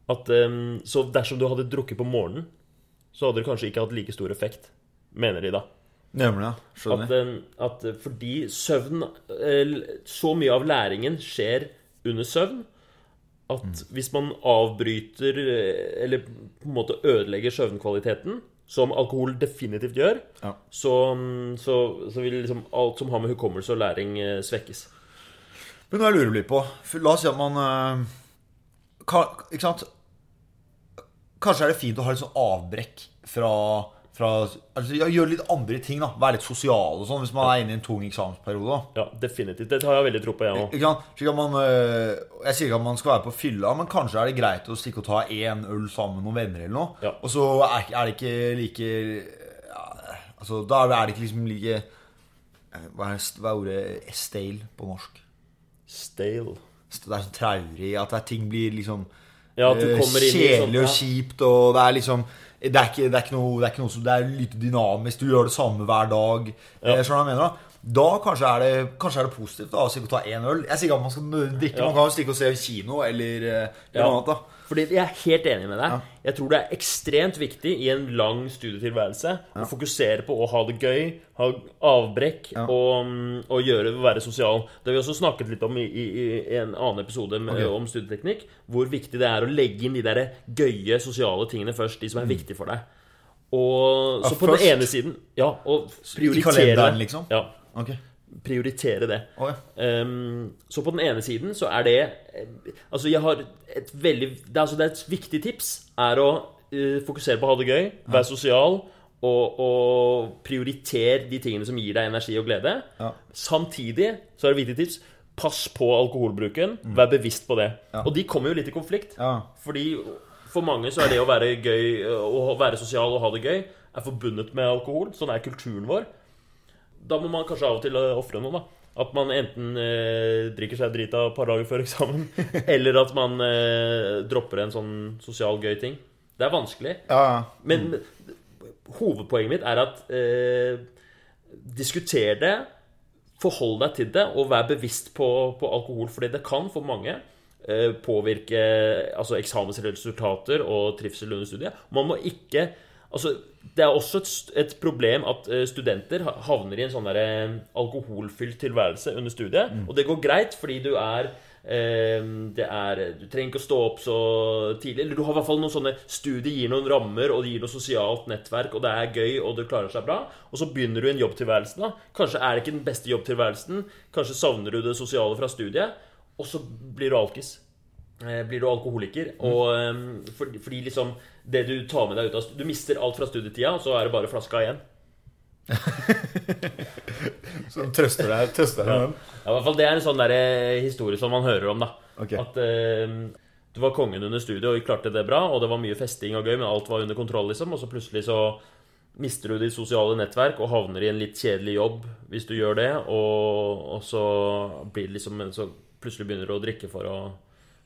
Speaker 1: At, eh, så dersom du hadde drukket på morgenen, så hadde det kanskje ikke hatt like stor effekt, mener de da.
Speaker 2: Nemlig, ja. Skjønner.
Speaker 1: At, eh, at fordi søvn eh, Så mye av læringen skjer under søvn at hvis man avbryter eh, Eller på en måte ødelegger søvnkvaliteten, som alkohol definitivt gjør,
Speaker 2: Ja.
Speaker 1: så, så, så vil liksom alt som har med hukommelse og læring, eh, svekkes.
Speaker 2: Men hva jeg lurer litt på for La oss si at man eh, Ikke sant? Kanskje er det fint å ha litt sånn avbrekk fra, fra altså, Gjøre litt andre ting, da. Være litt sosial og sånn hvis man er inne i en tung eksamensperiode. da
Speaker 1: Ja, definitivt. Det har jeg veldig tro på, jeg òg.
Speaker 2: Øh, jeg sier ikke at man skal være på fylla, men kanskje er det greit å stikke og ta én øl sammen med noen venner eller noe.
Speaker 1: Ja.
Speaker 2: Og så er, er det ikke like ja, Altså, da er det ikke liksom like eh, Hva er, hva er ordet stale på norsk?
Speaker 1: Stale.
Speaker 2: Det er sånn traurig at ting blir liksom
Speaker 1: Ja,
Speaker 2: eh,
Speaker 1: i
Speaker 2: kjedelig og
Speaker 1: sånn,
Speaker 2: kjipt, og det er liksom det er, ikke, det, er ikke noe, det er ikke noe som Det er litt dynamisk. Du gjør det samme hver dag.
Speaker 1: Ja.
Speaker 2: Jeg mener? da? Da kanskje er det, kanskje er det positivt da, å ta én øl. Jeg sier ikke at man skal drikke,
Speaker 1: Ja.
Speaker 2: man kan jo stikke og se kino eller, eh, eller
Speaker 1: Ja.
Speaker 2: noe annet. da
Speaker 1: Fordi jeg er helt enig med deg.
Speaker 2: Ja.
Speaker 1: Jeg tror det er ekstremt viktig i en lang studietilværelse å fokusere på å ha det gøy, ha avbrekk
Speaker 2: Ja.
Speaker 1: og, mm, og gjøre, være sosial. Det har vi også snakket litt om i, i, i en annen episode med,
Speaker 2: okay.
Speaker 1: om studieteknikk. Hvor viktig det er å legge inn de der gøye sosiale tingene først. De som er viktige for deg. Og, så
Speaker 2: Mm. Ja,
Speaker 1: på
Speaker 2: først.
Speaker 1: den ene siden Ja, og prioritere
Speaker 2: kalenderen, liksom?
Speaker 1: Ja,
Speaker 2: Ok.
Speaker 1: Prioritere det.
Speaker 2: Oh, ja.
Speaker 1: um, så på den ene siden så er det eh, Altså, jeg har et veldig Det er, altså, det er et viktig tips er å uh, fokusere på å ha det gøy, være sosial og, og prioritere de tingene som gir deg energi og glede.
Speaker 2: Ja.
Speaker 1: Samtidig så er det et viktig tips pass på alkoholbruken. Vær bevisst på det.
Speaker 2: Ja.
Speaker 1: Og de kommer jo litt i konflikt.
Speaker 2: Ja.
Speaker 1: Fordi for mange så er det å være gøy Å være sosial og ha det gøy er forbundet med alkohol. Sånn er kulturen vår. Da må man kanskje av og til eh, ofre noe, da. At man enten eh, drikker seg drita et par dager før eksamen, eller at man eh, dropper en sånn sosial gøy ting. Det er vanskelig.
Speaker 2: Ja, ja.
Speaker 1: Men hovedpoenget mitt er at eh, Diskuter det, forhold deg til det, og vær bevisst på, på alkohol. Fordi det kan for mange eh, påvirke altså eksamensresultater og trivsel under studiet. Man må ikke Altså, det er også et, et problem at eh, studenter havner i en sånn eh, alkoholfylt tilværelse under studiet. Og det går greit, fordi du er eh, det er, Du trenger ikke å stå opp så tidlig. Eller du har i hvert fall noen sånne Studiet gir noen rammer, og det gir noe sosialt nettverk, og det er gøy, og det klarer seg bra. Og så begynner du en jobbtilværelse. da Kanskje er det ikke den beste jobbtilværelsen. Kanskje savner du det sosiale fra studiet. Og så blir du alkis. Eh, Blir du alkoholiker. Og eh, fordi, fordi liksom det du tar med deg ut av Du mister alt fra studietida, og så er det bare flaska igjen.
Speaker 2: Så trøster deg, trøster deg ja.
Speaker 1: Ja, i hvert fall Det er en sånn der, eh, historie som man hører om. da
Speaker 2: okay.
Speaker 1: At eh, du var kongen under studiet og klarte det bra, og det var mye festing og gøy, men alt var under kontroll, liksom. Og så plutselig så mister du ditt sosiale nettverk og havner i en litt kjedelig jobb hvis du gjør det, og, og så blir det liksom Så plutselig begynner du å drikke for å,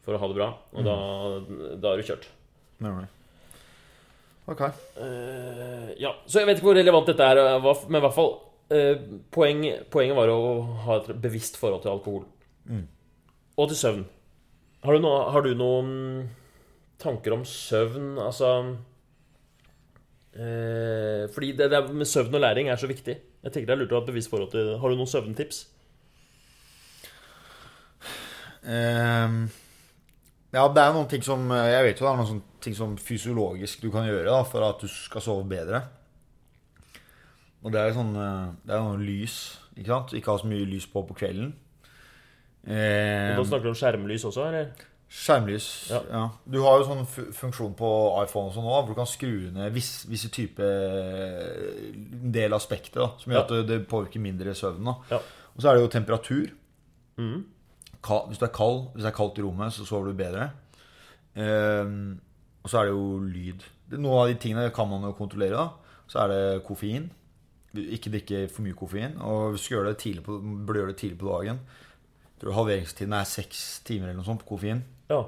Speaker 1: for å ha det bra, og da, da er du kjørt.
Speaker 2: Nemlig. Ok.
Speaker 1: Eh, ja, så jeg vet ikke hvor relevant dette er, eh, men i hvert fall eh, poeng, Poenget var å ha et bevisst forhold til alkohol. Og til søvn. Har du, no, har du noen tanker om søvn? Altså eh, Fordi det, det med søvn og læring er så viktig. Jeg tenker det er lurt å ha et bevisst forhold til Har du noen søvntips?
Speaker 2: Ehm, ja, det er noen ting som Jeg vet jo det er noen ting som fysiologisk du kan gjøre da, for at du skal sove bedre. Og det er jo sånn eh, Det er noe lys, ikke sant? Ikke ha så mye lys på på kvelden. Eh,
Speaker 1: Og da snakker du om skjermlys også, eller?
Speaker 2: Skjermlys. Ja.
Speaker 1: Ja.
Speaker 2: Du har jo sånn funksjon på iPhone og sånn også, hvor du kan skru ned viss, visse type en del aspekter da, som gjør
Speaker 1: Ja.
Speaker 2: at det, det påvirker mindre søvn.
Speaker 1: Ja.
Speaker 2: Og så er det jo temperatur.
Speaker 1: Mhm.
Speaker 2: Hvis du er kald, hvis det er kaldt i rommet, så sover du bedre. Ehm, og så er det jo lyd. Det, noen av de tingene kan man jo kontrollere. da. Så er det koffein. Ikke drikke for mye koffein. Og hvis du gjøre det på, burde gjøre det tidlig på dagen. Jeg tror halveringstiden er seks timer eller noe sånt på koffein.
Speaker 1: Ja.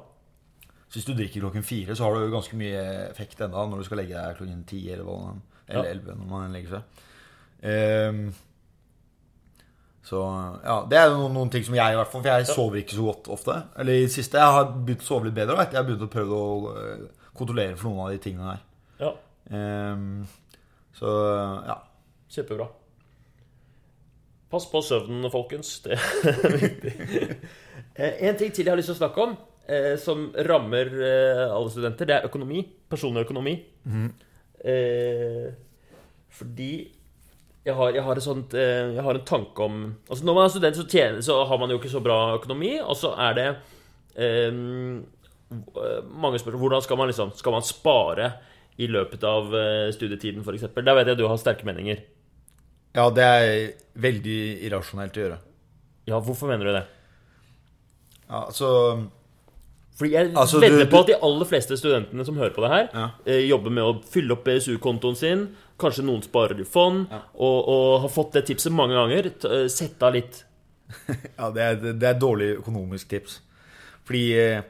Speaker 2: Så hvis du drikker klokken fire, så har du jo ganske mye effekt enda når du skal legge deg klokken ti eller elleve.
Speaker 1: Ja.
Speaker 2: når man legger seg. Ehm, så ja, det er noen, noen ting som jeg i hvert fall For jeg sover ikke så godt ofte. Eller i det siste. Jeg har begynt å sove litt bedre. Vet. Jeg har begynt å prøve å øh, kontrollere for noen av de tingene her.
Speaker 1: ja.
Speaker 2: Um, så ja.
Speaker 1: Kjempebra. Pass på søvnen, folkens. Det er viktig. Eh, En ting til jeg har lyst til å snakke om, eh, som rammer eh, alle studenter, det er økonomi. Personlig økonomi. eh, fordi jeg har, jeg, har sånt, eh, jeg har en tanke om Altså Når man er student, så, tjener, så har man jo ikke så bra økonomi. Og så er det eh, mange spørsmål Hvordan skal man liksom Skal man spare i løpet av eh, studietiden, f.eks.? Der vet jeg du har sterke meninger.
Speaker 2: ja, det er veldig irrasjonelt å gjøre.
Speaker 1: Ja, hvorfor mener du det?
Speaker 2: Ja, så
Speaker 1: Fordi jeg
Speaker 2: Altså,
Speaker 1: vedder
Speaker 2: du-
Speaker 1: på at de aller fleste studentene som hører på det her,
Speaker 2: Ja.
Speaker 1: eh, jobber med å fylle opp BSU-kontoen sin. Kanskje noen sparer i fond,
Speaker 2: Ja.
Speaker 1: og, og har fått det tipset mange ganger. Eh, Sett av litt.
Speaker 2: Ja, det er, det er dårlig økonomisk tips. Fordi eh,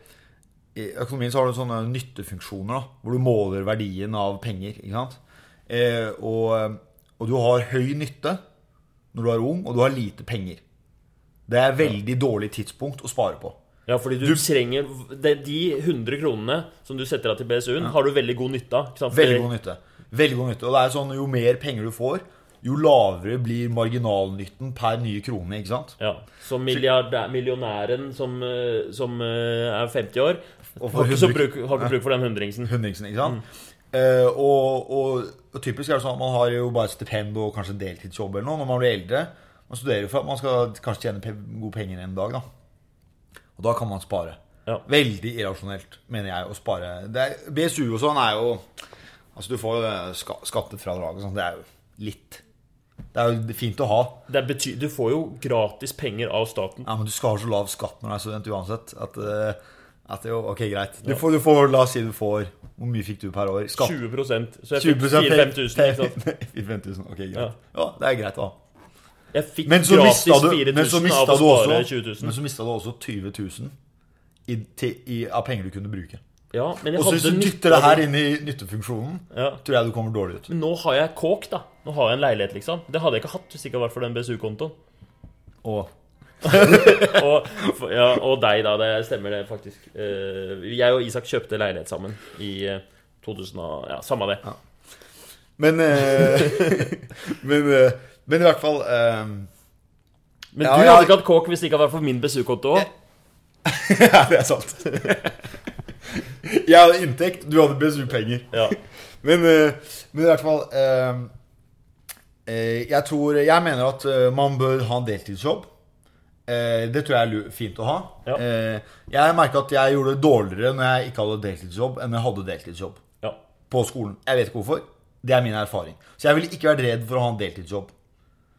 Speaker 2: i økonomien så har du sånne nyttefunksjoner, da, hvor du måler verdien av penger. ikke sant? Eh, og, og du har høy nytte når du er ung, og du har lite penger. Det er veldig dårlig tidspunkt å spare på.
Speaker 1: Ja, fordi du, trenger de, de 100 kronene som du setter av til BSU-en, har du veldig god nytte av.
Speaker 2: Veldig god nytte. Veldig god nytte. Og det er sånn, jo mer penger du får, jo lavere blir marginalnytten per nye krone. ikke sant?
Speaker 1: Ja, Så millionæren som, eh, som eh, er 50 år,
Speaker 2: Og
Speaker 1: har ikke, så
Speaker 2: 100
Speaker 1: bruk, har ikke bruk for den hundringsen.
Speaker 2: Hundringsen, ikke sant? Eh, og, og, og typisk er det sånn at man har jo bare stipend og kanskje deltidsjobb eller noe når man blir eldre. Man studerer for at man skal kanskje tjene pe gode penger en dag, da. Og da kan man spare.
Speaker 1: Ja.
Speaker 2: Veldig irrasjonelt, mener jeg, å spare. Er, BSU og sånn er jo Altså, du får jo eh, ska, skattefradrag og sånn. Det er jo litt Det er jo fint å ha.
Speaker 1: Det er bety du får jo gratis penger av staten.
Speaker 2: Ja, men du skal ha så lav skatt når du er student uansett. At, eh, at det jo, Ok, greit. Du får, du får, la oss si du får Hvor mye fikk du per år? Skatt
Speaker 1: 20% Så jeg fikk
Speaker 2: 20%
Speaker 1: 4000-5000. ikke sant?
Speaker 2: 4000, ok, greit.
Speaker 1: Ja.
Speaker 2: Ja. det er greit, da.
Speaker 1: Jeg fikk
Speaker 2: Men så
Speaker 1: gratis
Speaker 2: mista du, men så
Speaker 1: 4000 av å
Speaker 2: også,
Speaker 1: spare 20 000.
Speaker 2: men så mistet du også 20 000 i, til, i, av penger du kunne bruke.
Speaker 1: Ja, men jeg
Speaker 2: Og så hvis du dytter det her inn i nyttefunksjonen,
Speaker 1: Ja.
Speaker 2: tror jeg du kommer dårlig ut.
Speaker 1: Men nå har jeg kåk, da. Nå har jeg en leilighet, liksom. Det hadde jeg ikke hatt hvis det ikke hadde vært for den BSU-kontoen.
Speaker 2: Og
Speaker 1: Og, ja, og deg, da. Det stemmer, det, faktisk. Eh, Jeg og Isak kjøpte leilighet sammen i eh, 2000 og Ja, samme det.
Speaker 2: Men eh, men, eh, men i hvert fall um,
Speaker 1: Men du
Speaker 2: ja.
Speaker 1: hadde ikke hatt kåk hvis det ikke hadde vært for min BSU-konto òg.
Speaker 2: Ja, det er sant. Jeg hadde inntekt, du hadde BSU-penger.
Speaker 1: Ja.
Speaker 2: Men, uh, men i hvert fall eh, uh, Jeg tror Jeg mener at eh, man bør ha en deltidsjobb. Det tror jeg er fint å ha.
Speaker 1: Ja.
Speaker 2: Jeg merka at jeg gjorde det dårligere når jeg ikke hadde deltidsjobb, enn jeg hadde deltidsjobb på skolen. Jeg vet ikke hvorfor. Det er min erfaring. Så jeg ville ikke vært redd for å ha en deltidsjobb.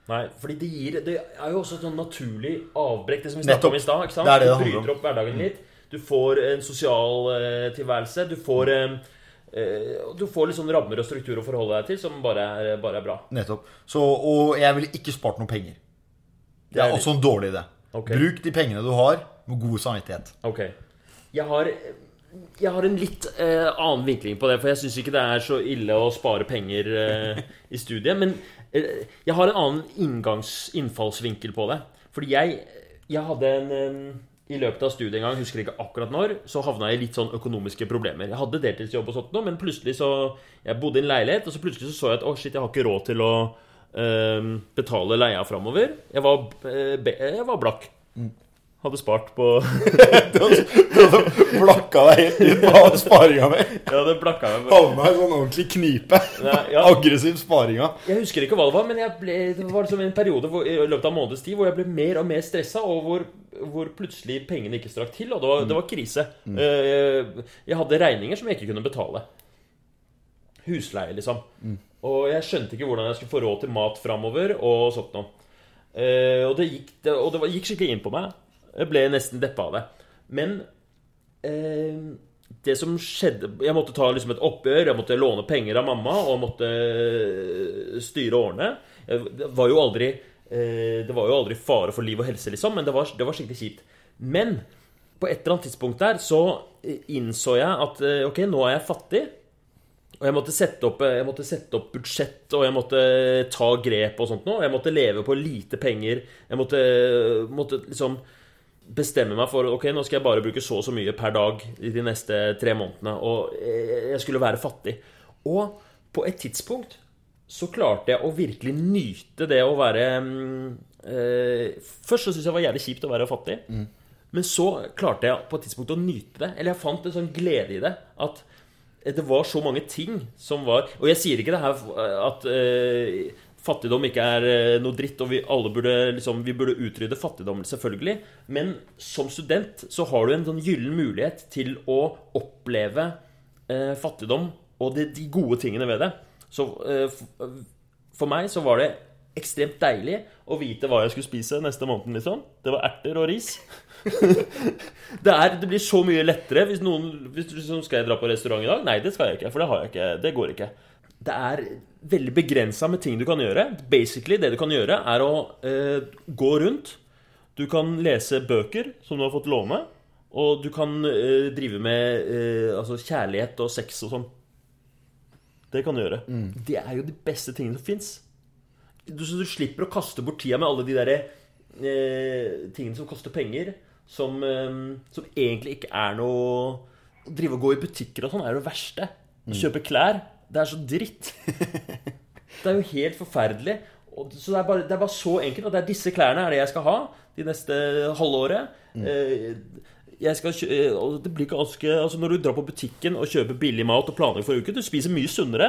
Speaker 1: Nei, fordi det gir Det er jo også et sånn naturlig avbrekk, det som vi snakket om i stad. ikke sant?
Speaker 2: Det det det
Speaker 1: du bryter opp hverdagen litt. Du får en sosial eh, tilværelse. Du får eh, eh, Du får litt sånn rammer og struktur å forholde deg til som bare er, bare er bra.
Speaker 2: Nettopp. Så, og jeg ville ikke spart noe penger. Det
Speaker 1: Det er
Speaker 2: er også en dårlig idé.
Speaker 1: Okay.
Speaker 2: Bruk de pengene du har, med god samvittighet.
Speaker 1: Ok. Jeg har, jeg har en litt eh, annen vinkling på det, for jeg syns ikke det er så ille å spare penger eh, i studiet. Men eh, jeg har en annen inngangs, innfallsvinkel på det. Fordi jeg, jeg hadde en eh, I løpet av studiet en gang, husker ikke akkurat når, så havna jeg i litt sånn økonomiske problemer. Jeg hadde deltidsjobb og sånt nå, men plutselig så Jeg bodde i en leilighet, og så plutselig så, så jeg at å shit, jeg har ikke råd til å eh, betale leia framover. Jeg var, eh, jeg var blakk. Hadde spart på
Speaker 2: Du hadde blakka deg helt inn på sparinga mi.
Speaker 1: Ja, det blakka meg
Speaker 2: Havna i sånn ordentlig knipe.
Speaker 1: Nei, ja.
Speaker 2: Aggressiv sparinga.
Speaker 1: Jeg husker ikke hva det var, men jeg ble, det var liksom en periode hvor, i løpet av en måneds tid hvor jeg ble mer og mer stressa, og hvor, hvor plutselig pengene ikke strakk til, og det var, det var krise. Mm. Jeg hadde regninger som jeg ikke kunne betale. Husleie, liksom. Og jeg skjønte ikke hvordan jeg skulle få råd til mat framover, og sånt noe. Eh, og det gikk, det, og det var, gikk skikkelig inn på meg. Jeg ble nesten deppa av det. Men eh, det som skjedde Jeg måtte ta liksom et oppgjør, jeg måtte låne penger av mamma og måtte eh, styre årene. Jeg- Det var jo aldri eh, var jo aldri fare for liv og helse, liksom, men det var, det var skikkelig kjipt. Men på et eller annet tidspunkt der så eh, innså jeg at eh, ok, nå er jeg fattig. Og jeg måtte sette opp, jeg måtte sette opp budsjett, og jeg måtte ta grep og sånt noe. Jeg måtte leve på lite penger. Jeg måtte, måtte liksom bestemme meg for Ok, nå skal jeg bare bruke så og så mye per dag i de neste tre månedene. Og jeg skulle være fattig. Og på et tidspunkt så klarte jeg å virkelig nyte det å være mm, eh, Først så syntes jeg det var jævlig kjipt å være fattig. Men så klarte jeg på et tidspunkt å nyte det. Eller jeg fant en sånn glede i det. At det var så mange ting som var Og jeg sier ikke det her at eh, fattigdom ikke er eh, noe dritt, og vi alle burde liksom, Vi burde utrydde fattigdom, selvfølgelig. Men som student så har du en sånn gyllen mulighet til å oppleve eh, fattigdom og det, de gode tingene ved det. Så eh, f- for meg så var det ekstremt deilig å vite hva jeg skulle spise neste måned. liksom. Det var erter og ris. det, er, det blir så mye lettere hvis noen hvis du liksom, Skal jeg dra på restaurant i dag? Nei, det skal jeg ikke, for det har jeg ikke. Det går ikke. Det er veldig begrensa med ting du kan gjøre. Basically, det du kan gjøre, er å eh, gå rundt. Du kan lese bøker som du har fått låne. Og du kan eh, drive med eh, altså kjærlighet og sex og sånn. Det kan du gjøre. Det er jo de beste tingene som fins. Du, du slipper å kaste bort tida med alle de der eh, tingene som koster penger. Som, eh, som egentlig ikke er noe Å drive og gå i butikker og sånn er det verste. Å kjøpe klær. Det er så dritt. Det er jo helt forferdelig. Og, så det er, bare, det er bare så enkelt Og det er disse klærne er det jeg skal ha de neste halvåret. Mm. jeg skal eh, og det blir ganske Altså Når du drar på butikken og kjøper billig mat og planlegger for uke, du spiser mye sunnere.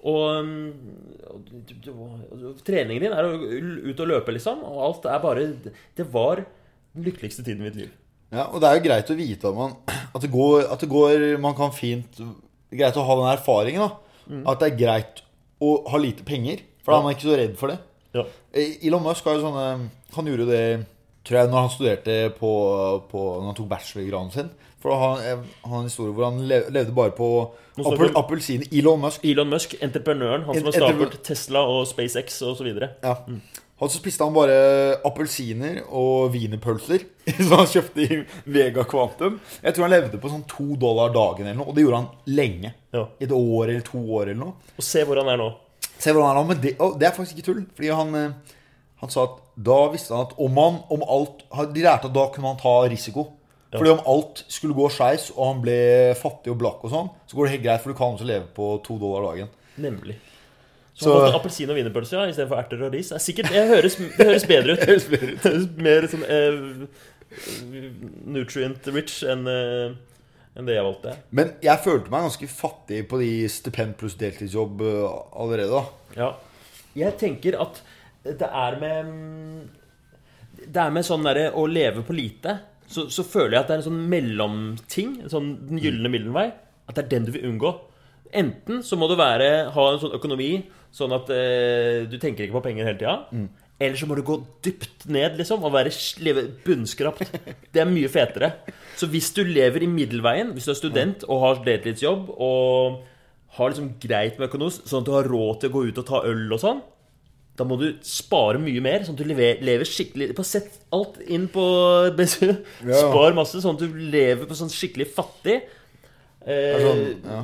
Speaker 1: Og, og, og du, du, og treningen din er å ut og løpe, liksom. Og alt er bare Det var den lykkeligste tiden i mitt liv.
Speaker 2: Ja, og det er jo greit å vite at man At det går, at det går Man kan fint Greit å ha den erfaringen, da. At det er greit å ha lite penger. For da er man ikke så redd for det.
Speaker 1: Ja.
Speaker 2: Eh, Elon Musk har jo sånne Han gjorde det tror jeg, når han studerte på, på Når han tok bachelorgraden sin. For han, han har en historie hvor han levde bare på appelsiner. Elon Musk.
Speaker 1: Elon Musk, entreprenøren, han som har startet Tesla og SpaceX osv.
Speaker 2: Ja. Og så spiste han bare appelsiner og wienerpølser som han kjøpte i Vega Quantum. Jeg tror han levde på sånn to dollar dagen eller noe, og det gjorde han lenge.
Speaker 1: Ja.
Speaker 2: Et år eller to år eller noe.
Speaker 1: Og se hvor han er nå.
Speaker 2: Se hvordan han er nå, men det, det er faktisk ikke tull. Fordi han, eh, han sa at da visste han at om han om alt De lærte at da kunne han ta risiko. Fordi om alt skulle gå skeis, og han ble fattig og blakk og sånn, så går det helt greit, for du kan også leve på to dollar dagen.
Speaker 1: Nemlig. Så, valgte appelsin og wienerpølse ja, istedenfor erter og ris. Det, er sikkert, det, høres, det høres bedre ut. Høres mer sånn eh, nutrient rich enn eh, enn det jeg valgte.
Speaker 2: Men jeg følte meg ganske fattig på de stipend pluss deltidsjobb eh, allerede, da.
Speaker 1: Ja. Jeg tenker at det er med Det er med sånn derre å leve på lite. Så, så føler jeg at det er en sånn mellomting. Sånn den gylne middelvei. At det er den du vil unngå. Enten så må du være, ha en sånn økonomi sånn at eh, du tenker ikke på penger hele tida. Eller så må du gå dypt ned liksom og være, leve bunnskrapt. Det er mye fetere. Så hvis du lever i middelveien, hvis du er student og har deltidsjobb og har liksom greit med økonomi, sånn at du har råd til å gå ut og ta øl og sånn, da må du spare mye mer, sånn at du lever, lever skikkelig Sett alt inn på BSU.
Speaker 2: Ja.
Speaker 1: Spar masse, sånn at du lever på sånn skikkelig fattig eh,
Speaker 2: sånn, ja.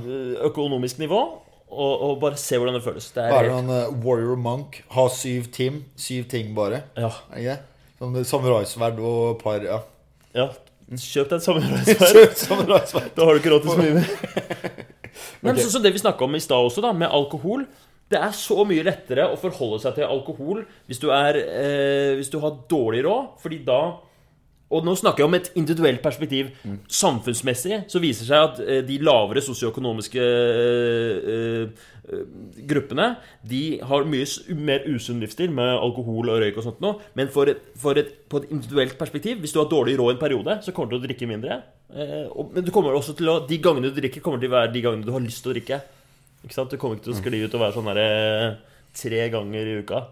Speaker 1: økonomisk nivå. Og, og bare se hvordan det føles. Det er
Speaker 2: Være
Speaker 1: helt,
Speaker 2: noen uh, warrior monk, ha syv tim, syv ting bare.
Speaker 1: ja,
Speaker 2: Er det det? Som samuraisverd og par Ja.
Speaker 1: ja. Kjøp deg et samuraisverd. Da har du ikke råd til så mye mer. Men
Speaker 2: okay.
Speaker 1: sånn som det vi snakka om i stad også, da, med alkohol. Det er så mye lettere å forholde seg til alkohol hvis du, er, eh, hvis du har dårlig råd, fordi da Og nå snakker jeg om et individuelt perspektiv. Samfunnsmessig så viser det seg at eh, de lavere sosioøkonomiske eh, eh, gruppene De har mye mer usunn livsstil med alkohol og røyk og sånt noe. Men for et, for et, på et individuelt perspektiv, hvis du har dårlig råd en periode, så kommer du til å drikke mindre. Men du kommer også til å De gangene du drikker, kommer til å være de gangene du har lyst til å drikke. Ikke sant? Du kommer ikke til å skli ut og være sånn derre tre ganger i uka.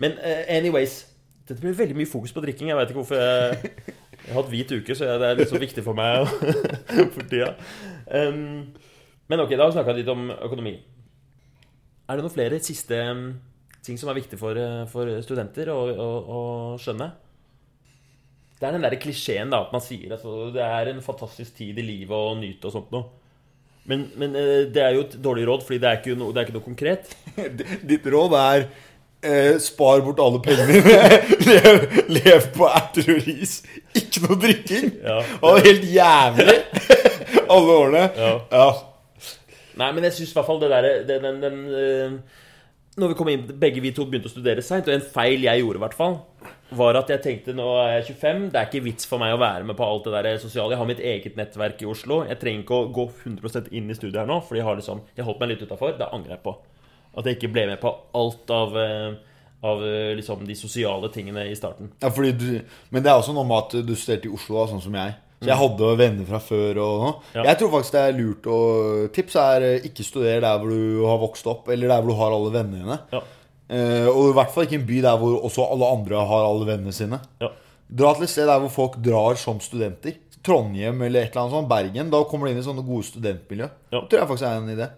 Speaker 1: Men anyways Dette blir veldig mye fokus på drikking. Jeg vet ikke hvorfor jeg Jeg har hatt hvit uke, så det er litt så viktig for meg for tida. Um, men ok, da har vi snakka litt om økonomi. Er det noen flere siste ting som er viktig for, eh, for studenter å, å, å skjønne? Det er den der klisjeen da, at man sier at det er en fantastisk tid i livet å nyte og sånt noe. Men, men eh, det er jo et dårlig råd, fordi det er ikke noe, det er ikke noe konkret.
Speaker 2: Ditt råd er eh, spar bort alle pengene dine. lev, lev på erter og ris. Ikke noe drikking.
Speaker 1: Ja.
Speaker 2: Det var helt jævlig alle årene.
Speaker 1: Ja.
Speaker 2: Ja.
Speaker 1: Nei, men jeg syns i hvert fall det derre den, den, den, eh, Når vi kom inn, begge vi to begynte å studere seint, og en feil jeg gjorde, i hvert fall, var at jeg tenkte nå er jeg 25, det er ikke vits for meg å være med på alt det der sosiale. Jeg har mitt eget nettverk i Oslo. Jeg trenger ikke å gå 100% inn i studiet her nå, fordi jeg har liksom Jeg holdt meg litt utafor. Det angrer jeg på. At jeg ikke ble med på alt av, eh, av eh, liksom de sosiale tingene i starten.
Speaker 2: Ja, fordi du, men det er også noe med at du studerte i Oslo, sånn som jeg. Så jeg hadde venner fra før og.
Speaker 1: Mm. Ja.
Speaker 2: Jeg tror faktisk det er lurt å Tips er eh, ikke studere der hvor du har vokst opp, eller der hvor du har alle vennene dine.
Speaker 1: Ja.
Speaker 2: Eh, og i hvert fall ikke en by der hvor også alle andre har alle vennene sine.
Speaker 1: Ja.
Speaker 2: Dra til et sted der hvor folk drar som studenter. Trondheim eller et eller annet sånt. Bergen. Da kommer du inn i sånne gode studentmiljø. Det tror jeg faktisk er en idé.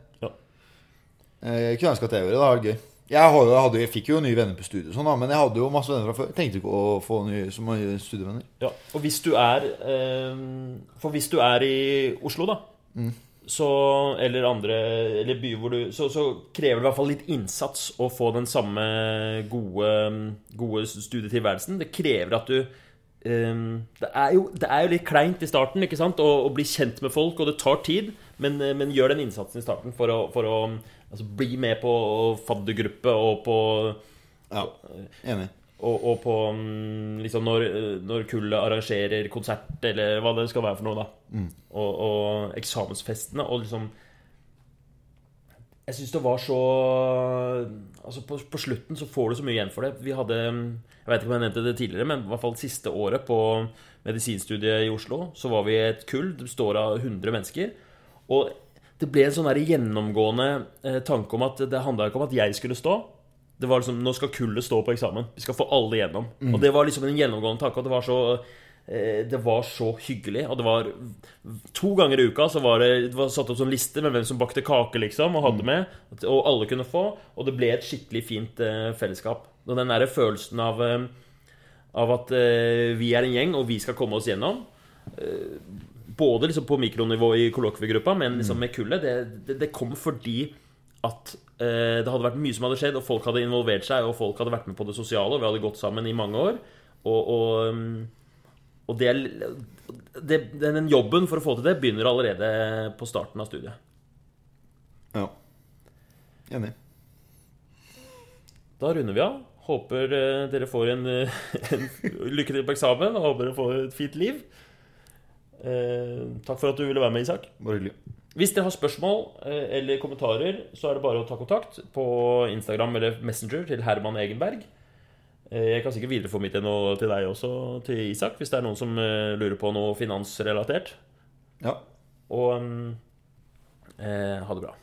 Speaker 2: Eh, Jeg kunne ønske at jeg gjorde det. Det hadde vært gøy. Jeg, hadde, jeg, fikk jo nye venner på studiet, sånn da, men jeg hadde jo masse venner fra før. Jeg tenkte ikke å få nye så mange studievenner.
Speaker 1: Ja, og hvis du er eh, For hvis du er i Oslo, da, så, eller andre eller byer hvor du så, så krever det i hvert fall litt innsats å få den samme gode, gode studietilværelsen. Det krever at du Um, det, er jo, det er jo litt kleint i starten ikke sant? Å, å bli kjent med folk, og det tar tid. Men, eh, men gjør den innsatsen i starten for å, for å altså, bli med på faddergruppe og på
Speaker 2: Ja, enig.
Speaker 1: og, og på mm, liksom når, når kullet arrangerer konsert, eller hva det skal være for noe, da. Og, og eksamensfestene, og liksom Jeg syns det var så Altså, på, på slutten så får du så mye igjen for det. Vi hadde Jeg vet ikke om jeg nevnte det tidligere, men i hvert fall siste året på medisinstudiet i Oslo, så var vi et kull. Det består av 100 mennesker. Og det ble en sånn der gjennomgående eh, tanke om at det handla ikke om at jeg skulle stå. Det var liksom, Nå skal kullet stå på eksamen. Vi skal få alle igjennom. Og det var liksom en gjennomgående tanke. Og det var så eh, det var så hyggelig. Og det var To ganger i uka så var det, det var satt opp sånn liste med hvem som bakte kake, liksom, og hadde med. Og alle kunne få. Og det ble et skikkelig fint eh, fellesskap. Og den derre følelsen av, eh, av at eh, vi er en gjeng, og vi skal komme oss gjennom. Både liksom på mikronivå i kollokviegruppa, men liksom med kullet. Det, det, det kom fordi at eh, det hadde vært mye som hadde skjedd, og folk hadde involvert seg, og folk hadde vært med på det sosiale, og vi hadde gått sammen i mange år. Og, og, mm, og det, det, den jobben for å få til det begynner allerede på starten av studiet.
Speaker 2: Ja. Enig.
Speaker 1: Da runder vi av. Håper eh, dere får en, en lykke til på eksamen, og håper dere får et fint liv. Eh, takk for at du ville være med, Isak.
Speaker 2: Bare hyggelig.
Speaker 1: Hvis dere har spørsmål eh, eller kommentarer, så er det bare å ta kontakt på Instagram eller Messenger til Herman Egenberg. Eh, Jeg kan sikkert videreformidle noe til deg også, til Isak, hvis det er noen som lurer på noe finansrelatert.
Speaker 2: Ja.
Speaker 1: Og mm, eh, ha det bra.